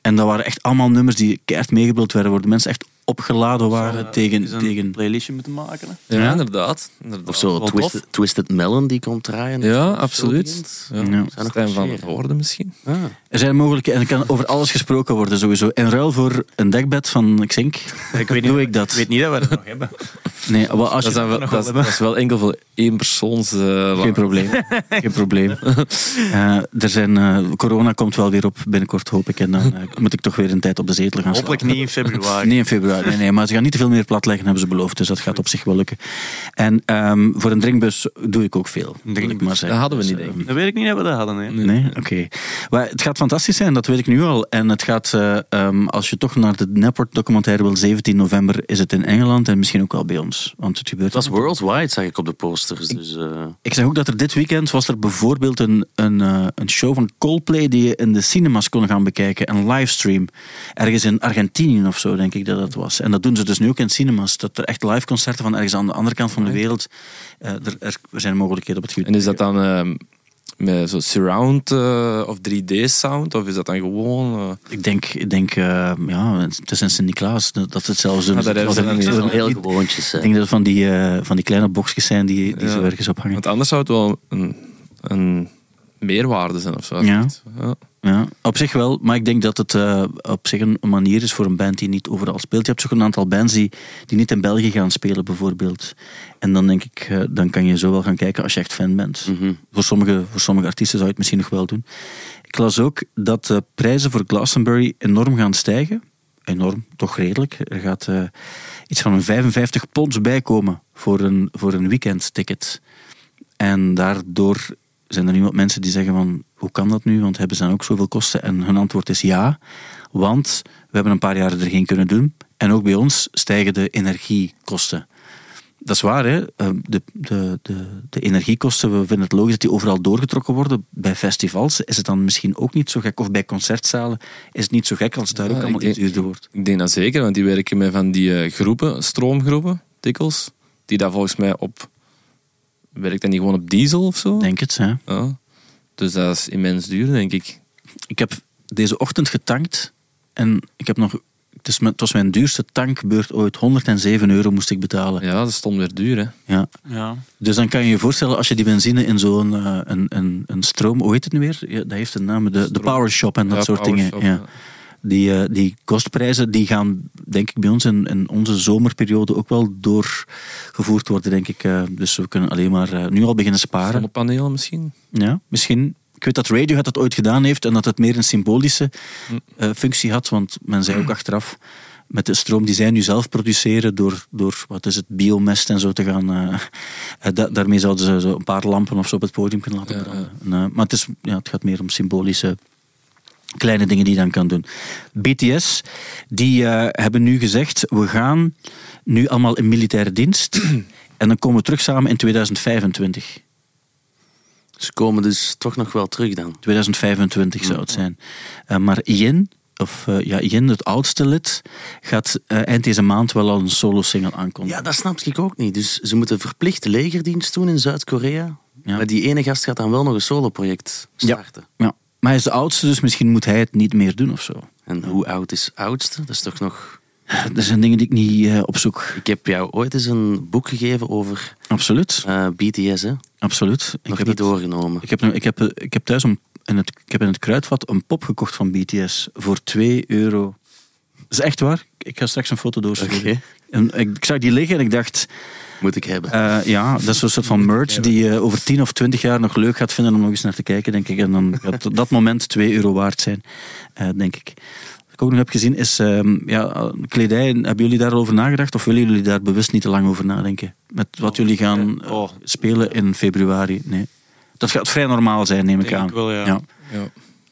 en dat waren echt allemaal nummers die keihard meegebeeld werden, waar de mensen echt opgeladen waren tegen... Tegen playlistje moeten maken. hè? Ja, Ja. inderdaad. inderdaad. Of zo, Twisted, Twisted Melon die komt draaien. Ja, absoluut. Ja. Ja. Zijn van marcheren. Hoorden misschien. Ah. Er zijn mogelijkheden en er kan over alles gesproken worden sowieso. In ruil voor een dekbed van Xink <laughs> Ik weet doe ik dat. Ik weet niet dat we dat nog hebben. <laughs> Nee, maar als Dat, je, dat, wel is, dat is wel enkel voor één persoons... eh, geen probleem. <laughs> Geen probleem. Eh, er zijn, eh, corona komt wel weer op binnenkort, hoop ik. En dan eh, moet ik toch weer een tijd op de zetel gaan Hopelijk slapen. niet in februari. Nee, in februari. Nee, nee, maar ze gaan niet te veel meer platleggen, hebben ze beloofd. Dus dat gaat op zich wel lukken. En ehm, voor een drinkbus doe ik ook veel. Dat hadden we Dus, niet, denk ik. Dat weet ik niet dat we dat hadden. Hè. Nee, oké. Maar het gaat fantastisch zijn, dat weet ik nu al. En het gaat, eh, ehm, als je toch naar de Network documentaire wil, 17 november is het in Engeland en misschien ook wel bij ons. Want het gebeurt Het was worldwide, zag ik op de posters. Dus, eh, Ik zeg ook dat er dit weekend was er bijvoorbeeld een, een, eh, een show van Coldplay die je in de cinemas kon gaan bekijken. Een livestream. Ergens in Argentinië of zo, denk ik dat dat was. En dat doen ze dus nu ook in cinemas. Dat er echt live concerten van ergens aan de andere kant van de wereld. eh, er, er, zijn mogelijkheden op het gebied. En is dat dan ehm, met zo surround eh, of 3D sound? Of is dat dan gewoon... eh, Ik denk, ik denk eh, ja, het is in Sint-Niklaas dat het zelfs. Ah, daar hebben ze dan niet. dat heel Ik gewoontjes. hè. denk dat het van die, eh, van die kleine boxjes zijn die, die Ja. zo ergens ophangen. want anders zou het wel een, een meerwaarde zijn of zo. Ja. Ja. Ja, op zich wel. Maar ik denk dat het eh, op zich een manier is voor een band die niet overal speelt. Je hebt een aantal bands die, die niet in België gaan spelen, bijvoorbeeld. En dan denk ik, eh, dan kan je zo wel gaan kijken als je echt fan bent. Mhm. voor, sommige, voor sommige artiesten zou je het misschien nog wel doen. Ik las ook dat de prijzen voor Glastonbury enorm gaan stijgen. Enorm, toch redelijk. Er gaat eh, iets van een 55 pond bijkomen voor een, voor een weekendticket. En daardoor zijn er nu wat mensen die zeggen van, hoe kan dat nu? Want hebben ze dan ook zoveel kosten? En hun antwoord is ja, want we hebben een paar jaar er geen kunnen doen. En ook bij ons stijgen de energiekosten. Dat is waar, hè? Eh, De, de, de, de energiekosten, we vinden het logisch dat die overal doorgetrokken worden. Bij festivals is het dan misschien ook niet zo gek. Of bij concertzalen is het niet zo gek als het daar Ja, ook allemaal ik iets denk- duurder wordt. Ik denk dat zeker, want die werken met van die eh, groepen, stroomgroepen, dikwijls. Die daar volgens mij op... Werkt dat niet gewoon op diesel of zo? Denk het, hè? Ja. Dus dat is immens duur, denk ik. Ik heb deze ochtend getankt en ik heb nog... Het, is het was mijn duurste tankbeurt ooit. 107 euro moest ik betalen. Ja, dat stond weer duur, hè. Ja. Ja. Dus dan kan je je voorstellen, als je die benzine in zo'n eh, een, een, een stroom... Hoe heet het nu weer? Ja, dat heeft een naam. De, de power shop en dat Ja, soort dingen. Powershop, Ja. Die, eh, die kostprijzen die gaan, denk ik, bij ons in, in onze zomerperiode ook wel doorgevoerd worden, denk ik. Eh, dus we kunnen alleen maar eh, nu al beginnen sparen. Zonnepanelen misschien. Ja, misschien. Ik weet dat Radiohead dat ooit gedaan heeft en dat het meer een symbolische eh, functie had. Want men zei ook achteraf, met de stroom die zij nu zelf produceren, door, door wat is het, biomest en zo te gaan. <laughs> da- daarmee zouden ze zo een paar lampen of zo op het podium kunnen laten Ja, branden. En, maar het, is, ja, het gaat meer om symbolische kleine dingen die je dan kan doen. BTS, die eh, hebben nu gezegd, we gaan nu allemaal in militaire dienst. <clears throat> en dan komen we terug samen in 2025. Ze komen dus toch nog wel terug dan. 2025 zou het zijn. Eh, maar Yin, of eh, ja, Yin, het oudste lid, gaat eind deze maand wel al een solo-single aankondigen. Ja, dat snap ik ook niet. Dus ze moeten verplicht legerdienst doen in Zuid-Korea. Ja. Maar die ene gast gaat dan wel nog een soloproject starten. Ja. Maar hij is de oudste, dus misschien moet hij het niet meer doen of zo. En hoe oud is oudste? Dat is toch nog... <laughs> Er zijn dingen die ik niet eh, opzoek. Ik heb jou ooit eens een boek gegeven over Absoluut, eh, BTS, hè? absoluut. Ik Nog heb, niet het, doorgenomen. ik, heb, ik, heb, ik heb thuis een, in het, ik heb in het kruidvat een pop gekocht van BTS voor 2 euro. Dat is echt waar. Ik ga straks een foto doorsturen. Oké. En ik, ik zag die liggen en ik dacht, Moet ik hebben. Eh, ja, dat is zo'n soort van merch die je over 10 of 20 jaar nog leuk gaat vinden om nog eens naar te kijken, denk ik. En dan gaat <laughs> dat moment 2 euro waard zijn, eh, denk ik. Wat ik ook nog heb gezien is, ehm, ja, kledij, hebben jullie daarover nagedacht of willen jullie daar bewust niet te lang over nadenken? Met wat jullie gaan eh, Oh. spelen in februari? Nee. Dat gaat vrij normaal zijn, neem ik Denk aan. ik wel, ja. Ja.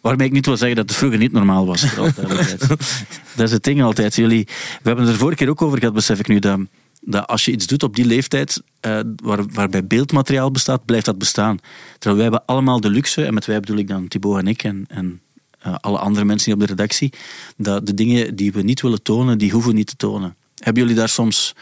Waarmee ik niet wil zeggen dat het vroeger niet normaal was. <laughs> dat is het ding altijd. Jullie, we hebben het er vorige keer ook over gehad, besef ik nu. Dat Dat als je iets doet op die leeftijd, eh, waar, waarbij beeldmateriaal bestaat, blijft dat bestaan. Terwijl wij hebben allemaal de luxe, en met wij bedoel ik dan Thibaut en ik en, en eh, alle andere mensen die op de redactie, dat de dingen die we niet willen tonen, die hoeven we niet te tonen. Hebben jullie daar soms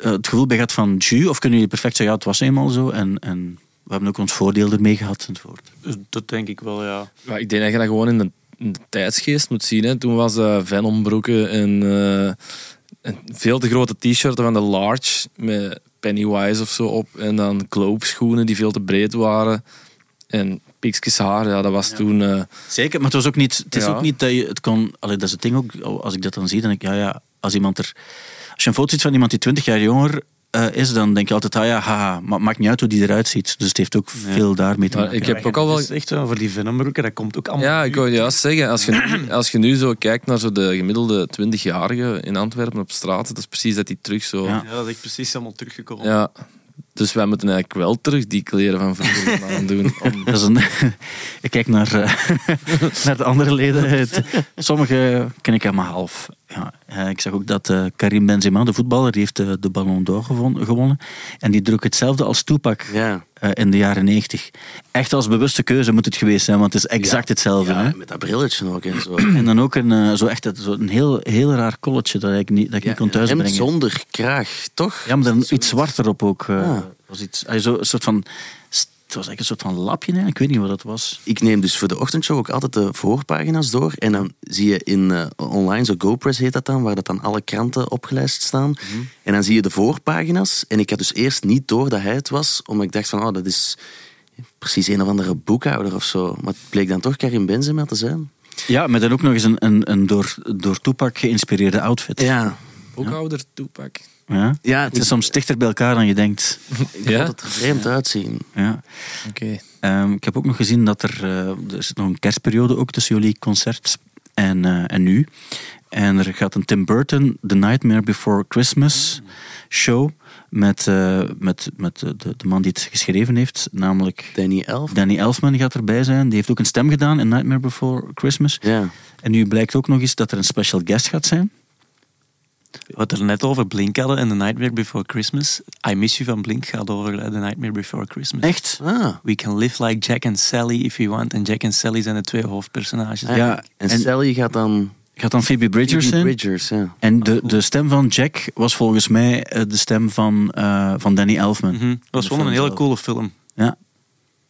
eh, het gevoel bij gehad van ju, of kunnen jullie perfect zeggen, ja, het was eenmaal zo en, en we hebben ook ons voordeel ermee gehad enzovoort. Dus dat denk ik wel, ja. Ja, ik denk dat je dat gewoon in de, in de tijdsgeest moet zien. Hè. Toen was uh, Venombroeken en, eh, en veel te grote t-shirten van de Large met Pennywise of zo op. En dan Globe schoenen die veel te breed waren. En piekjes haar, ja, dat was toen... eh, Zeker, maar het, was ook niet, het is Ja. ook niet dat je het kon... Allee, dat is het ding ook, als ik dat dan zie, dan denk ik, ja, ja, als iemand er... Als je een foto ziet van iemand die 20 jaar jonger eh, is, dan denk je altijd, ah ja, haha, maar het maakt niet uit hoe die eruit ziet. Dus het heeft ook veel daarmee te Maar maken. ik heb ook al wel... Echt voor die venombroeken, dat komt ook allemaal. Ja, ik wou juist zeggen, als je, nu, <clears throat> als je nu zo kijkt naar zo de gemiddelde 20-jarige in Antwerpen op straat, dat is precies dat die terug zo... Ja. Ja. Ja, dat is echt precies allemaal teruggekomen. Dus wij moeten eigenlijk wel terug die kleren van vroeger <laughs> gaan aandoen. Om... Dat is een, <laughs> ik kijk naar, eh, <laughs> naar de andere leden. Sommige ken ik helemaal half. Ja, eh, ik zag ook dat eh, Karim Benzema, de voetballer, die heeft de, de Ballon d'Or gewon- gewonnen. En die droeg hetzelfde als Tupac Ja. eh, in de jaren 90. Echt als bewuste keuze moet het geweest zijn, want het is exact hetzelfde. Ja, Hè? met dat brilletje ook en zo. <clears throat> En dan ook een, eh, zo echt, zo een heel, heel raar colletje dat ik niet, dat ik niet kon thuisbrengen. zonder kraag, toch? Ja, maar dan iets zwart erop ook. eh, Ah. Was iets, ah, zo, een soort van, het was eigenlijk een soort van lapje, hè? ik weet niet wat dat was. Ik neem dus voor de ochtendshow ook altijd de voorpagina's door. En dan zie je in eh, online, zo GoPress heet dat dan, waar dat dan alle kranten opgelijst staan. Mhm. En dan zie je de voorpagina's. En ik had dus eerst niet door dat hij het was, omdat ik dacht van, oh, dat is precies een of andere boekhouder of zo. Maar het bleek dan toch Karim Benzema te zijn. Ja, met dan ook nog eens een, een, een door, door Tupac geïnspireerde outfit. Ja, Boekhouder Tupac. Ja? ja Het is soms dichter bij elkaar dan je denkt. ik Ja? vond het er vreemd uitzien. Ja. Oké. Ehm, ik heb ook nog gezien dat er, eh, er zit nog een kerstperiode ook tussen jullie concert en, eh, en nu. En er gaat een Tim Burton The Nightmare Before Christmas show met, eh, met, met de, de, de man die het geschreven heeft, namelijk Danny Elf. Danny Elfman gaat erbij zijn. Die heeft ook een stem gedaan in Nightmare Before Christmas. Ja. En nu blijkt ook nog eens dat er een special guest gaat zijn. Wat er net over Blink hadden en The Nightmare Before Christmas. I Miss You van Blink gaat over eh, The Nightmare Before Christmas. Echt? Ah. We can live like Jack and Sally if you want. En Jack en Sally zijn de twee hoofdpersonages. Ah, Ja, en, en- Sally gaat dan... Gaat dan Phoebe Bridgers Phoebe? Bridgers, ja. En de, de stem van Jack was volgens mij eh, de stem van, eh, van Danny Elfman. Mhm. Dat was gewoon een hele zelf. coole film. Ja. Hij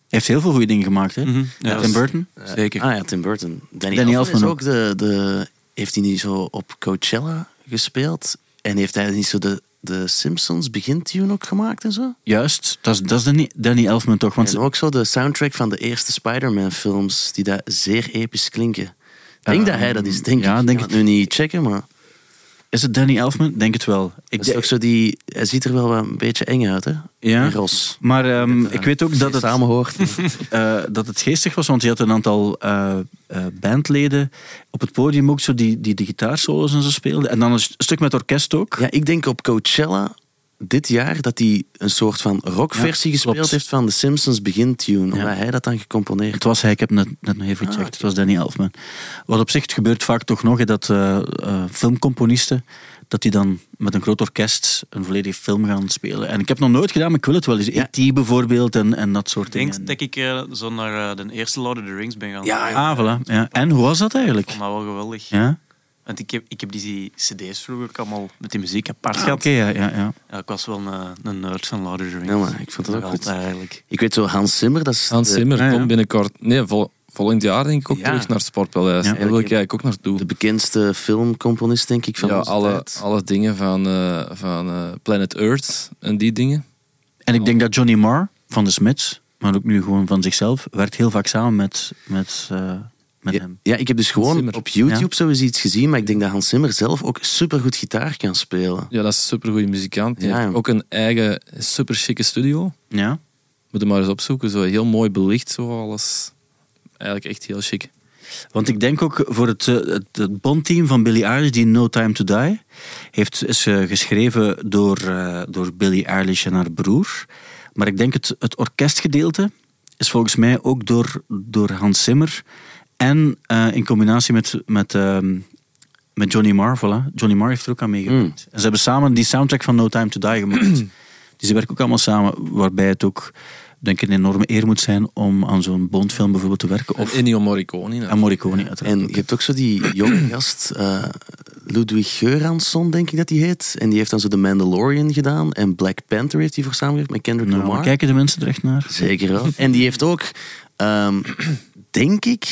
heeft heel veel goede dingen gemaakt, hè? Mhm. Ja, Tim Burton. Zeker. Ah ja, Tim Burton. Danny, Danny Elfman, Elfman is ook. ook de, de... Heeft hij niet zo op Coachella gespeeld? En heeft hij niet zo de, de Simpsons begintune ook gemaakt en zo? Juist, dat is, dat is Danny, Danny Elfman toch? Want En ook zo de soundtrack van de eerste Spider-Man films, die dat zeer episch klinken. Ik denk dat hij dat is, denk ja, ik. denk ik het nu niet checken, maar is het Danny Elfman? Denk het wel. Ik dat is denk- ook zo die, hij ziet er wel een beetje eng uit, hè? ja. Ros. Maar ehm, eh, ik weet ook dat het, samen hoort. <laughs> eh, dat het geestig was, want je had een aantal eh, eh, bandleden op het podium ook zo die, die de gitaarsolos en zo speelden. En dan een st- stuk met orkest ook. ja, ik denk op Coachella dit jaar dat hij een soort van rockversie Ja, gespeeld klopt. heeft van de Simpsons begintune, omdat Ja. hij dat dan gecomponeerd Het was hij, ik heb net, net nog even Ah, gecheckt. Het was Danny Elfman. Wat op zich, het gebeurt vaak toch nog, hè, dat eh, eh, filmcomponisten, dat die dan met een groot orkest een volledige film gaan spelen. En ik heb het nog nooit gedaan, maar ik wil het wel eens. Ja. E.T. bijvoorbeeld en, en dat soort Ik denk dingen. dat ik eh, zo naar de eerste Lord of the Rings ben gaan. Ja, ja. Ah, voilà. Ja. En hoe was dat eigenlijk? Ik vond dat wel geweldig. Ja? Want ik heb, ik heb die cd's vroeger ook allemaal met die muziek apart Ah, gehad. Oké, ja, ja, ja. Ja, ik was wel een, een nerd van Lord of the Rings. Ja, maar ik vond het ook goed. altijd eigenlijk. Ik weet zo, Hans Zimmer, dat is Hans de, Zimmer ja, ja. komt binnenkort... Nee, vol, volgend jaar denk ik ook Ja. terug naar het Sportpaleis. Ja. Daar wil ik eigenlijk ook naartoe. de bekendste filmcomponist, denk ik, van ja, onze alle, tijd. alle dingen van, eh, van eh, Planet Earth en die dingen. En ik denk dat Johnny Marr van de Smiths, maar ook nu gewoon van zichzelf, werkt heel vaak samen met, met, eh, met Ja, hem. ja, ik heb dus gewoon Zimmer. op YouTube zo eens iets gezien, maar ik denk dat Hans Zimmer zelf ook supergoed gitaar kan spelen. Ja, dat is een supergoeie muzikant. Ja, heeft ja. ook een eigen super chique studio. Ja? Moet hem maar eens opzoeken. Zo heel mooi belicht, zo alles. Eigenlijk echt heel chic. Want ik denk ook voor het, eh, het, het bondteam van Billie Eilish, die No Time to Die, heeft, is eh, geschreven door, eh, door Billie Eilish en haar broer. Maar ik denk het, het orkestgedeelte is volgens mij ook door, door Hans Zimmer. En eh, in combinatie met, met ehm, met Johnny Marr, voilà. Johnny Marr heeft er ook aan meegewerkt. En ze hebben samen die soundtrack van No Time To Die gemaakt. <clears throat> dus ze werken ook allemaal samen, waarbij het ook, denk ik, een enorme eer moet zijn om aan zo'n Bondfilm bijvoorbeeld te werken. Of Ennio Morricone. aan Morricone, uiteraard. En je hebt ook zo die jonge gast, eh, Ludwig Geuransson, denk ik dat hij heet. En die heeft dan zo The Mandalorian gedaan. En Black Panther heeft hij voor samengewerkt met Kendrick Nou, Lamar. kijken de mensen er echt naar? Zeker wel. En die heeft ook, ehm, denk ik,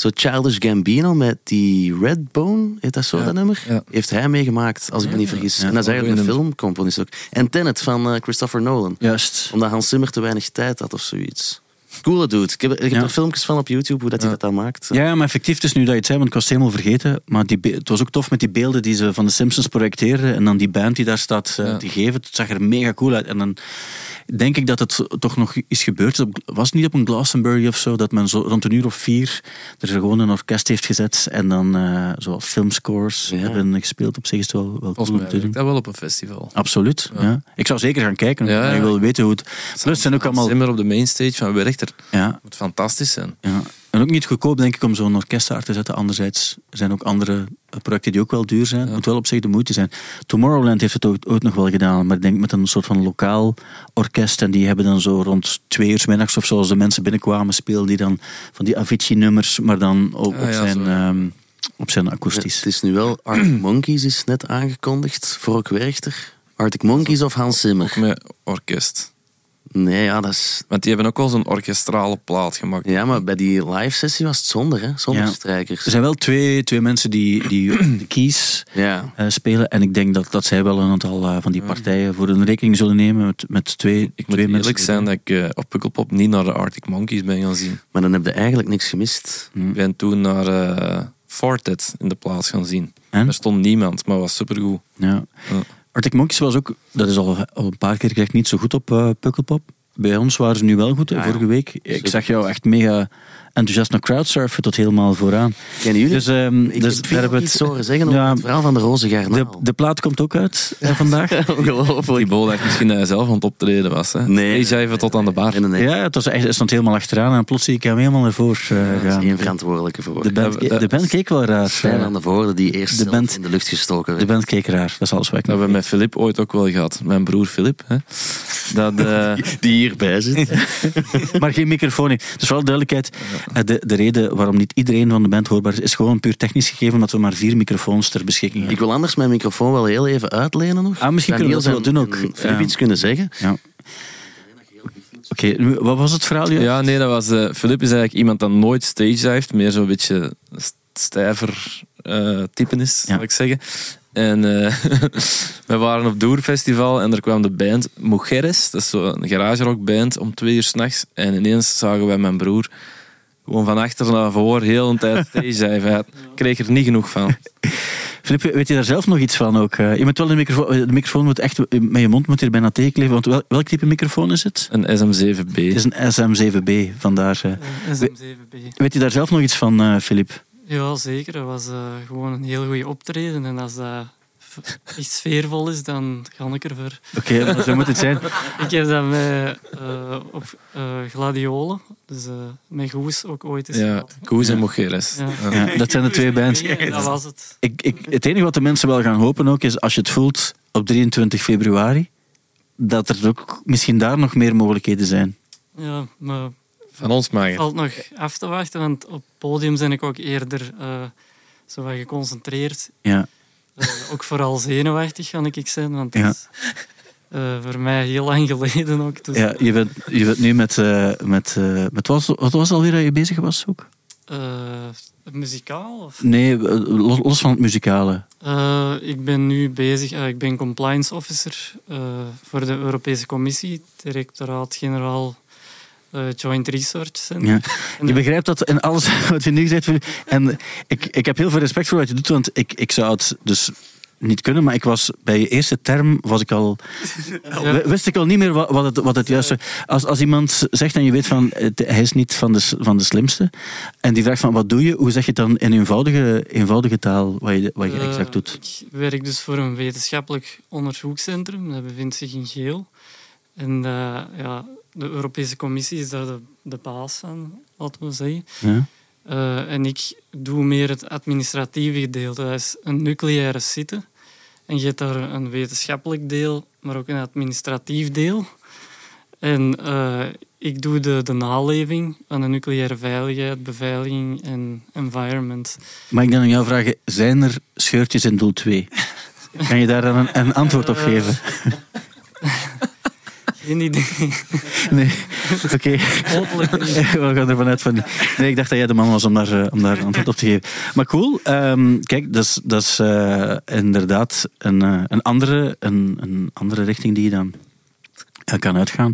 zo Childish Gambino met die Redbone, heet dat zo, Ja, dat nummer? ja. Heeft hij meegemaakt, als ik me niet vergis. En dat is eigenlijk een filmcomponist ook. En Tenet van eh, Christopher Nolan. Juist. Omdat Hans Zimmer te weinig tijd had of zoiets. Coole dude. Ik heb, ik heb Ja. er filmpjes van op YouTube, hoe dat hij dat dan maakt. Ja, ja, maar effectief, is nu dat je het zei, want ik was het helemaal vergeten. Maar die, het was ook tof met die beelden die ze van de Simpsons projecteerden. En dan die band die daar staat eh, Ja. te geven. Het zag er mega cool uit. En dan denk ik dat het toch nog is gebeurd. Was het niet op een Glastonbury of zo, dat men zo rond een uur of vier er gewoon een orkest heeft gezet. En dan eh zoals filmscores Ja. hebben gespeeld. Op zich is het wel, wel Volgens cool mij dat wel op een festival. Absoluut. Ja. Ja. Ik zou zeker gaan kijken. Ja, Ja, ja. Ik wil weten hoe het. Plus, het zijn ook allemaal. Zimmer op de mainstage van Werchter. Ja, moet fantastisch zijn. Ja. En ook niet goedkoop, denk ik, om zo'n orkest daar te zetten. Anderzijds er zijn ook andere projecten die ook wel duur zijn. Het Ja. moet wel op zich de moeite zijn. Tomorrowland heeft het ook, ook nog wel gedaan, maar ik denk met een soort van lokaal orkest. En die hebben dan zo rond twee uur 's middags of zo, als de mensen binnenkwamen, speelden die dan van die Avicii-nummers, maar dan ook Ah, op, ja, zijn, ehm, op zijn Ja, akoestisch. het is nu wel Arctic <clears throat> Monkeys is net aangekondigd voor ook Werchter. Arctic Monkeys of Hans Zimmer? Ook met orkest. Nee, ja, dat is... Want die hebben ook wel zo'n orkestrale plaat gemaakt. Ja, maar bij die live sessie was het zonder, hè? Zonder Ja. strijkers. Er zijn wel twee, twee mensen die, die <clears throat> de keys Ja. eh, spelen. En ik denk dat, dat zij wel een aantal eh, van die partijen voor hun rekening zullen nemen met, met twee, Ik moet twee mensen. eerlijk zijn dat ik eh, op Pukkelpop niet naar de Arctic Monkeys ben gaan zien. Maar dan heb je eigenlijk niks gemist. Ik ben toen naar eh Fortet in de plaats gaan zien. En? Er stond niemand, maar was supergoed. Ja. Ja. Arctic Monkeys was ook, dat is al, al een paar keer gezegd, niet zo goed op eh Pukkelpop. Bij ons waren ze nu wel goed, Ah, ja. vorige week. Ik zag jou echt mega enthousiast naar crowdsurfen tot helemaal vooraan. Kennen jullie? Dus, ehm, ik dus heb daar veel hebben we het- horen zeggen over Ja, het verhaal van de roze de, garnaal. de plaat komt ook uit eh, vandaag. <laughs> Ongelooflijk. Die bol dacht misschien dat hij zelf aan het optreden was. Hè? Nee. Hij even tot aan de bar. Nee, nee, nee. Ja, het was echt, hij stond helemaal achteraan en plots zie ik hem helemaal naar voren eh, Daar is één verantwoordelijke voor. De band, dat- de band keek wel raar. Stijn eh, aan de voorde die eerst de band- in de lucht gestoken De werd. band keek raar, dat is alles wat ik Dat hebben we met Filip ooit ook wel gehad. Mijn broer Filip. Hè? Dat, <laughs> eh, Die hierbij zit. <laughs> Maar geen microfoon. Dus vooral duidelijkheid. eh, De, de reden waarom niet iedereen van de band hoorbaar is, is gewoon puur technisch gegeven, omdat we maar vier microfoons ter beschikking Ik hebben. wil anders mijn microfoon wel heel even uitlenen nog. Ah, misschien Kan kunnen we dat wel doen en- ook. Filip iets kunnen zeggen. Ja. Oké, nu, wat was het verhaal? Ja, nee, dat was... eh Filip is eigenlijk iemand dat nooit stage heeft. Meer zo'n beetje st- stijver eh typen is, Ja. zal ik zeggen. En eh <laughs> we waren op Doerfestival en er kwam de band Mujeres. Dat is zo'n garagerockband om twee uur s'nachts. En ineens zagen wij mijn broer gewoon van achter naar voor heel een tijd. <laughs> Hij kreeg er niet genoeg van. Filip, weet je daar zelf nog iets van ook? Eh, je moet wel de microfoon, de microfoon moet echt met je mond moet hier bijna tegenkleven. Want wel, welk type microfoon is het? Een SM7B. Het is een SM7B, vandaar. eh. Eh, SM7B. Weet je daar zelf nog iets van, eh Filip? Ja, zeker. Dat was eh, gewoon een heel goede optreden. En als dat echt sfeervol is, dan ga ik ervoor. Oké, maar zo moet het zijn. <laughs> Ik heb dat met, eh, op eh, gladiolen, dus eh, met Goes ook ooit eens Ja. Koes en Mujeres. Ja. Dat zijn de twee bands. Dat was het. Ik, ik, het enige wat de mensen wel gaan hopen ook is, als je het voelt op 23 februari, dat er ook misschien daar nog meer mogelijkheden zijn. Ja, maar Van ons mag het het. valt nog af te wachten, want op het podium ben ik ook eerder eh, zo wat geconcentreerd. Ja. Eh, ook vooral zenuwachtig, kan ik zijn, want dat is eh, voor mij heel lang geleden ook. Dus, Ja, je bent, je bent nu met... eh met, met wat, was, wat was het alweer dat je bezig was ook? muzikaal? Of? Nee, los, los van het muzikale. Ik ben nu bezig, ik ben compliance officer voor de Europese Commissie, directoraat-generaal Joint Research Center. Ja. En, Je eh, begrijpt dat in alles <laughs> wat je nu hebt. En ik, ik heb heel veel respect voor wat je doet, want ik, ik zou het dus niet kunnen, maar ik was bij je eerste term was ik al, <laughs> Ja. wist ik al niet meer wat, het, wat het juiste... Als, als iemand zegt en je weet van, het- hij is niet van de, van de slimste, en die vraagt van, wat doe je? Hoe zeg je het dan in eenvoudige, eenvoudige taal, wat je, wat je eh, exact doet? Ik werk dus voor een wetenschappelijk onderzoekscentrum, dat bevindt zich in Geel. En eh, ja, de Europese Commissie is daar de, de baas van, laten we zeggen. Ja? Eh, en ik doe meer het administratieve gedeelte. Dat is een nucleaire site. En je hebt daar een wetenschappelijk deel, maar ook een administratief deel. En eh, ik doe de, de naleving van de nucleaire veiligheid, beveiliging en environment. Mag ik dan aan jou vragen, zijn er scheurtjes in doel 2? <laughs> Kan je daar dan een, een antwoord op geven? <laughs> Geen idee. <laughs> Nee, oké. Niet. <laughs> We gaan ervan uit van. Nee, ik dacht dat jij de man was om daar, eh, om daar antwoord op te geven. Maar cool. Ehm, kijk, dat is, dat is eh, inderdaad een, eh, een, andere, een, een andere richting die je dan kan uitgaan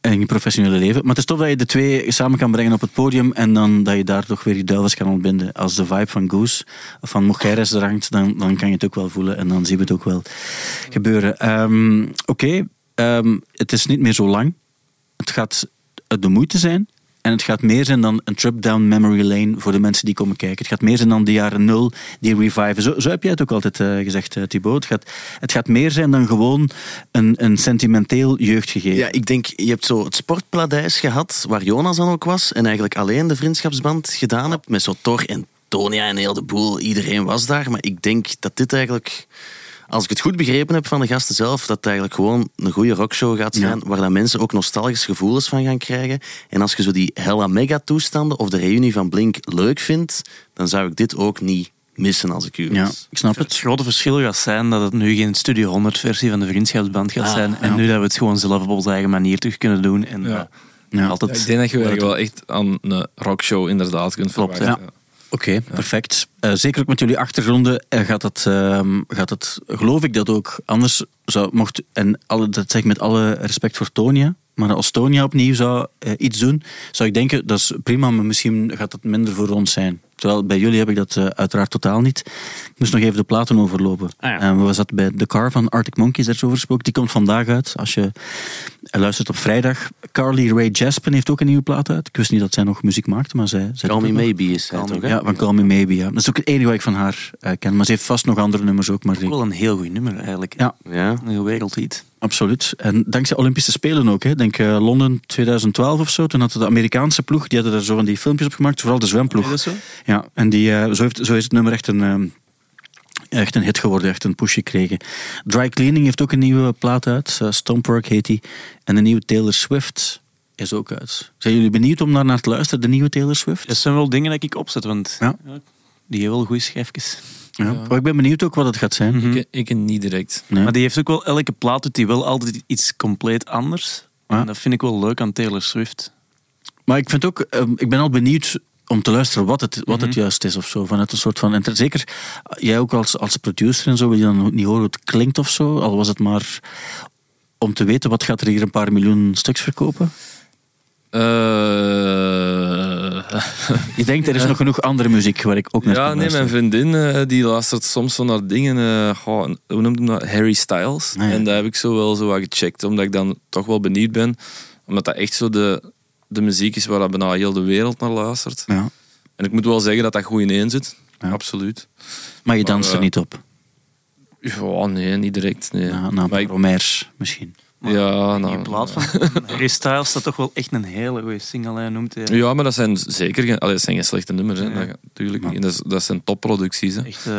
in je professionele leven. Maar het is tof dat je de twee samen kan brengen op het podium en dan dat je daar toch weer je duivels kan ontbinden. Als de vibe van Goose of van Mujeres er hangt, dan, dan kan je het ook wel voelen en dan zien we het ook wel gebeuren. Ehm, Oké, ehm, het is niet meer zo lang. Het gaat de moeite zijn. En het gaat meer zijn dan een trip down memory lane voor de mensen die komen kijken. Het gaat meer zijn dan de jaren nul die reviven. Zo, heb jij het ook altijd eh, gezegd, uh, Thibaut. Het gaat, het gaat meer zijn dan gewoon een, een sentimenteel jeugdgegeven. Ja, ik denk, je hebt zo het sportparadijs gehad, waar Jonas dan ook was, en eigenlijk alleen de vriendschapsband gedaan hebt, met zo Thor en Tonia en heel de boel. Iedereen was daar, maar ik denk dat dit eigenlijk... Als ik het goed begrepen heb van de gasten zelf, dat het eigenlijk gewoon een goede rockshow gaat zijn, Ja. waar dat mensen ook nostalgische gevoelens van gaan krijgen. En als je zo die hella mega toestanden of de reunie van Blink leuk vindt, dan zou ik dit ook niet missen als ik u Ja, ik snap Het het. grote verschil gaat zijn dat het nu geen Studio 100 versie van de vriendschapsband gaat Ah, zijn. En ja. nu dat we het gewoon zelf op onze eigen manier terug kunnen doen. En Ja. Ja. altijd, Ja, ik denk dat je wel echt aan een rockshow inderdaad kunt Klopt, verwachten. Oké, perfect. Eh, zeker ook met jullie achtergronden eh, gaat, het, ehm, gaat het, geloof ik dat ook. Anders zou, mocht, en alle, dat zeg ik met alle respect voor Tonia, maar als Tonia opnieuw zou eh, iets doen, zou ik denken, dat is prima, maar misschien gaat dat minder voor ons zijn. Terwijl bij jullie heb ik dat eh, uiteraard totaal niet. Ik moest nog even de platen overlopen. Ah, ja. Eh, we zaten bij The Car van Arctic Monkeys, daar is over gesproken. Die komt vandaag uit, als je luistert op vrijdag. Carly Rae Jepsen heeft ook een nieuwe plaat uit. Ik wist niet dat zij nog muziek maakte, maar zij... zij Call Me nog. Maybe is hij toch? Ja, van Call Me Maybe. Ja. Dat is ook het enige wat ik van haar eh, ken. Maar ze heeft vast nog andere nummers ook. Maar ook wel een heel goed nummer eigenlijk. Ja. Ja. Een heel wereldhit. absoluut. En dankzij Olympische Spelen ook. Hè. Denk eh, Londen 2012 of zo. Toen had de Amerikaanse ploeg, die hadden daar zo van die filmpjes op gemaakt. Vooral de zwemploeg. Zo? Ja, en die, eh, zo, heeft, zo is het nummer echt een, ehm, echt een hit geworden, echt een push gekregen. Dry Cleaning heeft ook een nieuwe plaat uit, uh, Stompwork heet die. En de nieuwe Taylor Swift is ook uit. Zijn jullie benieuwd om daar naar te luisteren, de nieuwe Taylor Swift? Dat zijn wel dingen dat ik opzet, want Ja. die heeft wel goede schijfjes. Ja. Maar ik ben benieuwd ook wat het gaat zijn. Mhm. Ik, ik niet direct. Nee. Maar die heeft ook wel, elke plaat doet die wel altijd iets compleet anders. Ja. En dat vind ik wel leuk aan Taylor Swift. Maar ik vind ook, ehm, ik ben al benieuwd om te luisteren wat het, wat het Mhm. juist is of zo. Vanuit een soort van. En zeker jij ook als, als producer en zo wil je dan niet horen hoe het klinkt of zo. Al was het maar om te weten wat gaat er hier een paar miljoen stuks verkopen. Eh, Ik denk er is nog genoeg andere muziek waar ik ook naar ja, nee, mijn vriendin eh, die luistert soms zo naar dingen. eh, goh, hoe noemt hem dat? Harry Styles. Ah. En daar heb ik zo wel zo wat gecheckt, omdat ik dan toch wel benieuwd ben. Omdat dat echt zo de, de muziek is waar dat bijna heel de wereld naar luistert. Ja. En ik moet wel zeggen dat dat goed ineen zit. Ja. Absoluut. Maar je danst er eh, niet op. Ja, nee, niet direct. Nee. Ja, na maar ik, Romairs misschien. ja, Die nou, plaat van <laughs> Harry Styles staat toch wel echt een hele goede single, hij noemt hij. Ja, maar dat zijn zeker geen, allee, dat zijn geen slechte nummers. Hè. Dat, niet. Dat, dat zijn topproducties. Hè. Echt, eh,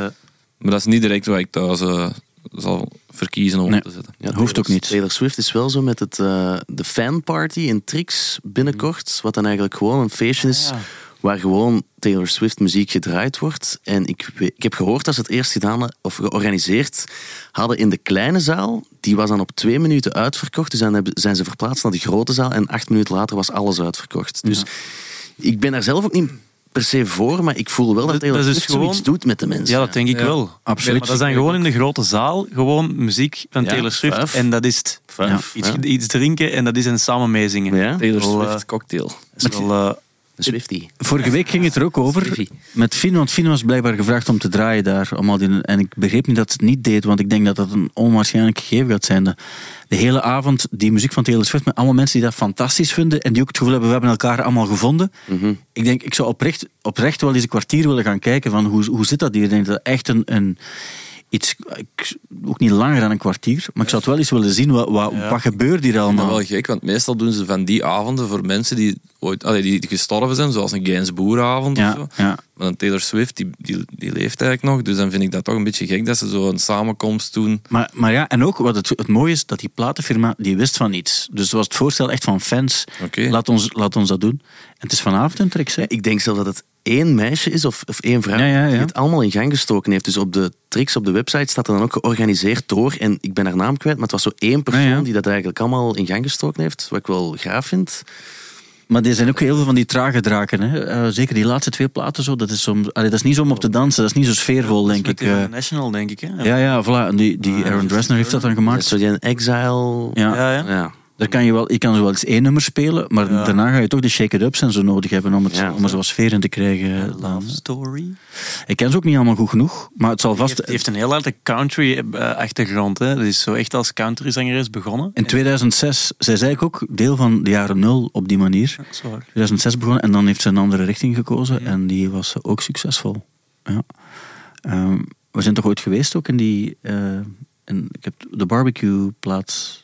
Maar dat is niet direct wat ik thuis eh, zal verkiezen om Nee. op te zetten. Ja, Hoeft ook niet. Taylor Swift is wel zo met het, eh, de fanparty in Trix binnenkort. Wat dan eigenlijk gewoon een feestje is ja. waar gewoon Taylor Swift muziek gedraaid wordt. En ik, ik heb gehoord dat ze het eerst gedaan hadden, of georganiseerd hadden in de kleine zaal. Die was dan op twee minuten uitverkocht. Dus dan zijn ze verplaatst naar de grote zaal. En acht minuten later was alles uitverkocht. Dus ik ben daar zelf ook niet per se voor. Maar ik voel wel dat Dat- Taylor dat is Swift gewoon- zoiets doet met de mensen. ja, dat denk ik Ja. wel. Absoluut. Maar dat dan gewoon in de grote zaal, gewoon muziek van Ja, Taylor Swift. vijf. En dat is het. Vijf, Iets, ja. iets drinken en dat is en samen meezingen. Ja, Taylor Swift eh, cocktail. Dat is wel, Vorige week ging het er ook over met Fien, want Fien was blijkbaar gevraagd om te draaien daar. Om al die, en ik begreep niet dat het niet deed, want ik denk dat dat een onwaarschijnlijk gegeven gaat zijn. De, de hele avond die muziek van Taylor Swift met allemaal mensen die dat fantastisch vinden en die ook het gevoel hebben, we hebben elkaar allemaal gevonden. Mhm. Ik denk, ik zou oprecht, oprecht wel eens een kwartier willen gaan kijken van hoe, hoe zit dat hier. Ik denk dat echt een, een, iets, ik, ook niet langer dan een kwartier, maar ik zou het wel eens willen zien, wat, wat, Ja. wat gebeurt hier allemaal? wel gek, want meestal doen ze van die avonden voor mensen die, ooit, allee, die gestorven zijn, zoals een Gainsboeravond of zo. Ja, ja. Maar een Taylor Swift, die, die, die leeft eigenlijk nog. Dus dan vind ik dat toch een beetje gek dat ze zo een samenkomst doen. Maar, maar ja, en ook wat het, het mooie is, dat die platenfirma, die wist van iets. Dus het was het voorstel echt van fans, Oké. laat, ons, laat ons dat doen. En het is vanavond een trick, hè? Ik denk zelfs dat het één meisje is of, of één vrouw Ja, ja, ja. die het allemaal in gang gestoken heeft. Dus op de tricks op de website staat er dan ook georganiseerd door. En ik ben haar naam kwijt, maar het was zo één persoon Ja, ja. die dat eigenlijk allemaal in gang gestoken heeft. Wat ik wel graaf vind. Maar er zijn ook heel veel van die trage draken. Hè? Eh, zeker die laatste twee platen zo. Dat is, soms, allee, dat is niet zo om op te dansen. Dat is niet zo sfeervol, denk ik. eh. National, denk ik. Hè? ja, ja, voilà. En die, die Aaron Dresner heeft dat dan gemaakt. Zo die een Exile. Ja. Ja, ja. Ja. Daar kan je, wel, je kan zo wel eens één nummer spelen, maar Ja. daarna ga je toch de shake-it-ups en zo nodig hebben om, het, Ja. om er zo sfeer in te krijgen. Dan. Love Story. Ik ken ze ook niet allemaal goed genoeg, maar het zal Die vast... heeft, die heeft een heel harde country-achtergrond. hè. Dat is zo echt als countryzanger begonnen. In 2006, zij is eigenlijk ook deel van de jaren nul op die manier. Ja, zwaar. 2006 begonnen en dan heeft ze een andere richting gekozen en die was ook succesvol. Ja. Ehm, we zijn toch ooit geweest ook in die... eh, in, ik heb de barbecue plaats...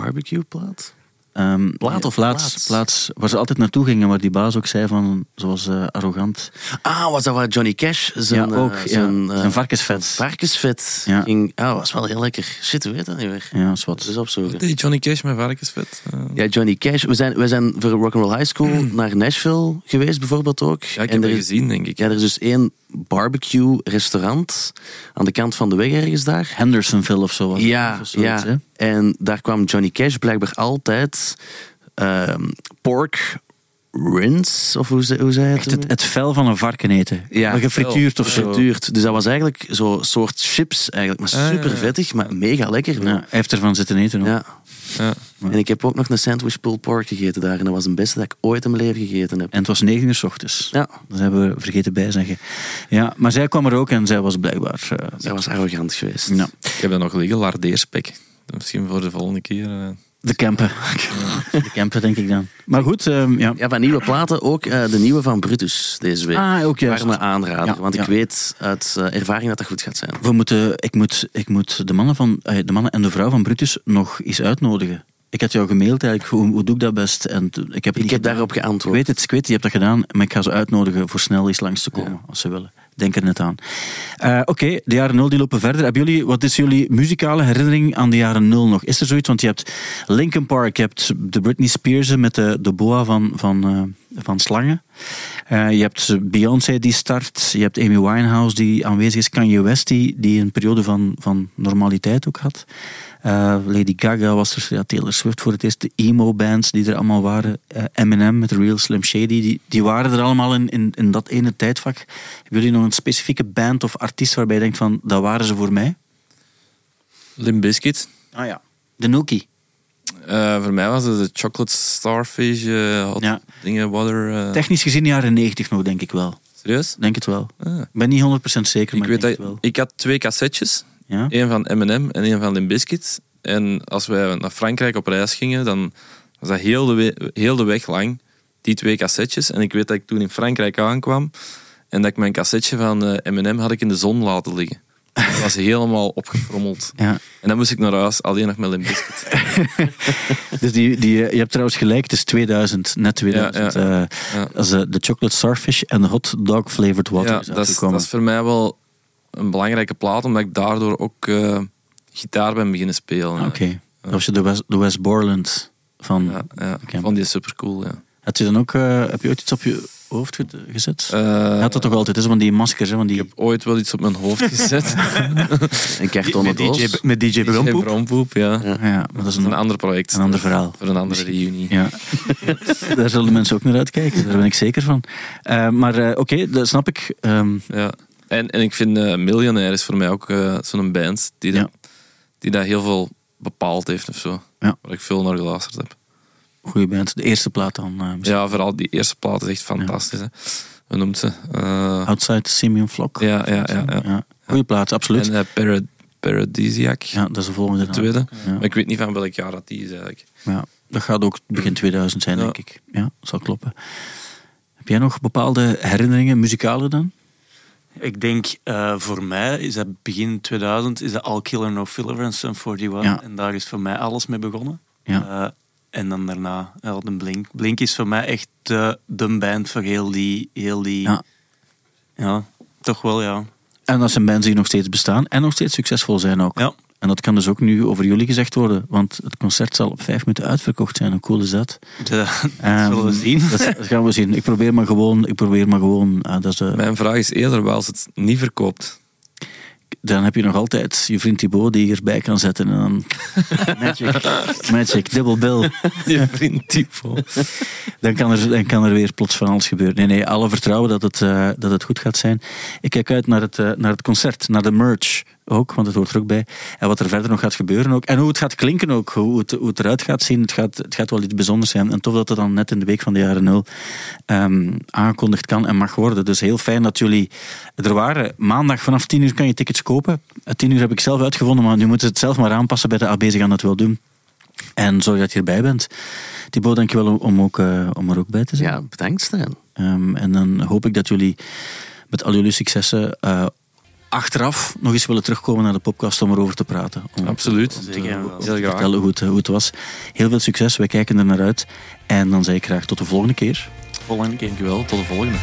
Barbecue plaat. ehm, Plaat of plaats, plaats? plaats waar ze altijd naartoe gingen, waar die baas ook zei van, zoals eh, arrogant. Ah, was dat waar Johnny Cash zijn, ja, ook. eh, ja, zijn, eh, zijn varkensvet. varkensvet Ja. ging... Ah, was wel heel lekker. Shit, hoe weet dat niet meer? Ja, is wat. Dus opzoeken. Nee, Johnny Cash met varkensvet. Ja, Johnny Cash. We zijn, we zijn voor Rock'n'Roll High School <clears throat> naar Nashville geweest, bijvoorbeeld ook. ja, ik en heb er dat is, gezien, denk ik. ja, er is dus één barbecue-restaurant aan de kant van de weg ergens daar. Hendersonville of zo was Ja, of zoiets, ja. hè? En daar kwam Johnny Cash blijkbaar altijd ehm, pork rinse, of hoe, ze- hoe zei het? het, het vel van een varken eten. Ja, Maar gefrituurd of zo. Gefrituurd. Dus dat was eigenlijk zo'n soort chips, eigenlijk, maar Ah, super vettig, maar mega lekker. Ja, hij heeft ervan zitten eten ook. Ja. Ja. En ik heb ook nog een sandwich pulled pork gegeten daar. En dat was het beste dat ik ooit in mijn leven gegeten heb. En het was negen uur s ochtends. Ja, Dat hebben we vergeten bijzeggen. Ja, maar zij kwam er ook en zij was blijkbaar... eh, dat was arrogant geweest. ja. Ik heb dat nog liggen, lardeerspek. Misschien voor de volgende keer. eh. De Kempen. De Kempen, denk ik dan. Maar goed, ehm, ja. Ja, van nieuwe platen ook eh, de nieuwe van Brutus deze week. Ah, ook juist. Warme aanrader, Ja, want ik weet uit eh, ervaring dat dat goed gaat zijn. We moeten, ik, moet, ik moet de, mannen van, eh, de mannen en de vrouw van Brutus nog eens uitnodigen. Ik had jou gemaild eigenlijk, hoe, hoe doe ik dat best? En ik heb, Ik heb daarop Ik geantwoord. weet het, ik weet, je hebt dat gedaan, maar ik ga ze uitnodigen voor snel eens langs te komen, als ze willen. Denk er net aan. Eh, Oké, de jaren nul die lopen verder. Hebben jullie, wat is jullie muzikale herinnering aan de jaren nul nog? Is er zoiets? Want je hebt Linkin Park, je hebt de Britney Spears met de, de boa van, van, eh, van Slangen. Eh, je hebt Beyoncé die start. Je hebt Amy Winehouse die aanwezig is. Kanye West die, die een periode van, van normaliteit ook had. Lady Gaga was er, Taylor Swift voor het eerst, de emo-bands die er allemaal waren. Eh, Eminem met Real Slim Shady, die, die waren er allemaal in, in, in dat ene tijdvak. Hebben jullie nog een specifieke band of artiest waarbij je denkt van, dat waren ze voor mij? Limp Bizkit. Ah ja. De Nookie. Eh, voor mij was het de Chocolate Starfish, eh hot Ja. dingen, water. eh. Technisch gezien jaren 90 nog, denk ik wel. Serieus? Denk het wel. Ah. Ik ben niet 100% zeker, Ik maar weet ik dat het wel. ik had twee cassettes. Ja? Eén van Eminem en één van Limp Bizkit. En als wij naar Frankrijk op reis gingen, dan was dat heel de, heel de weg lang, die twee cassettes. En ik weet dat ik toen in Frankrijk aankwam en dat ik mijn cassetje van eh, Eminem had ik in de zon laten liggen. Dat was helemaal opgefrommeld. <laughs> Ja. En dan moest ik naar huis, alleen nog met Limp Bizkit. <laughs> Dus die, die, je hebt trouwens gelijk, het is 2000, net 2000. Ja, eh, als, eh, de chocolate starfish en de hot dog flavored water Ja, is dat is, dat is voor mij wel een belangrijke plaat, omdat ik daardoor ook eh, gitaar ben beginnen spelen. Oké, dat was je de West, de West Borland van... Ja. Ik vond die super cool. Ja. Had je dan ook, eh, heb je ooit iets op je hoofd ge- gezet? Eh, had dat toch altijd, zo van die maskers, hè, van die... Ik heb ooit wel iets op mijn hoofd gezet. <laughs> Een kartonnen Met DJ, met DJ. Brompoep, ja. Ja, ja, maar dat is is een, een ander project. een ander verhaal. Voor een andere reunie. Ja, <laughs> daar zullen mensen ook naar uitkijken, daar ben ik zeker van. Eh, maar eh, oké, dat snap ik. Ehm, Ja. En, en ik vind Millionaire is voor mij ook zo'n band die, dat, die dat heel veel bepaald heeft of zo. Ja. Waar ik veel naar geluisterd heb. Goede band, de eerste plaat dan. eh, misschien. Ja, vooral die eerste plaat is echt fantastisch. Hè. Hoe noemt ze? Eh, Outside Simeon Flock. ja, ja, ja. ja. Goeie plaat, absoluut. En eh, Para- Paradisiac, ja, dat is de volgende. de tweede. Ja. Maar ik weet niet van welk jaar dat die is eigenlijk. Ja, dat gaat ook begin 2000 zijn, Ja. denk ik. Ja, zal kloppen. Heb jij nog bepaalde herinneringen, muzikale dan? Ik denk, eh, voor mij is dat begin 2000, is dat All Killer No Filler van Sum 41. Ja. En daar is voor mij alles mee begonnen. Ja. En dan daarna, ja, de Blink. Blink is voor mij echt de, de band voor heel die, heel die... Ja. ja, toch wel, ja. En dat zijn bands die nog steeds bestaan en nog steeds succesvol zijn ook. Ja. En dat kan dus ook nu over jullie gezegd worden, want het concert zal op vijf minuten uitverkocht zijn. Hoe cool is dat? Ehm, zullen we zien. Dat, dat gaan we zien. Ik probeer maar gewoon, ik probeer maar gewoon, ah, dat is, eh, Mijn vraag is eerder wel als het niet verkoopt. Dan heb je nog altijd je vriend Thibaut die hierbij kan zetten en dan <laughs> magic, magic, double bill. <laughs> Je vriend Tipo. Dan kan, er, dan kan er weer plots van alles gebeuren. Nee, nee, alle vertrouwen dat het, eh, dat het goed gaat zijn. Ik kijk uit naar het, eh, naar het concert, naar de merch ook, want het hoort er ook bij. En wat er verder nog gaat gebeuren ook. En hoe het gaat klinken ook, hoe het, hoe het eruit gaat zien. Het gaat, het gaat wel iets bijzonders zijn. En tof dat het dan net in de week van de jaren nul ehm, aangekondigd kan en mag worden. Dus heel fijn dat jullie er waren. Maandag vanaf 10 uur kan je tickets kopen. Eh, 10 uur heb ik zelf uitgevonden, maar nu moeten ze het zelf maar aanpassen bij de AB. Ze gaan dat wel doen. En zorg dat je erbij bent. Thibaut, dankjewel om, om, ook, eh, om er ook bij te zijn. Ja, bedankt Stijn. Ehm, en dan hoop ik dat jullie met al jullie successen eh, achteraf nog eens willen terugkomen naar de podcast om erover te praten. Om Absoluut. om te- Zeker. om te Heel graag. vertellen hoe het, hoe het was. Heel veel succes, wij kijken er naar uit. En dan zeg ik graag tot de volgende keer. Volgende keer. Dankjewel, tot de volgende.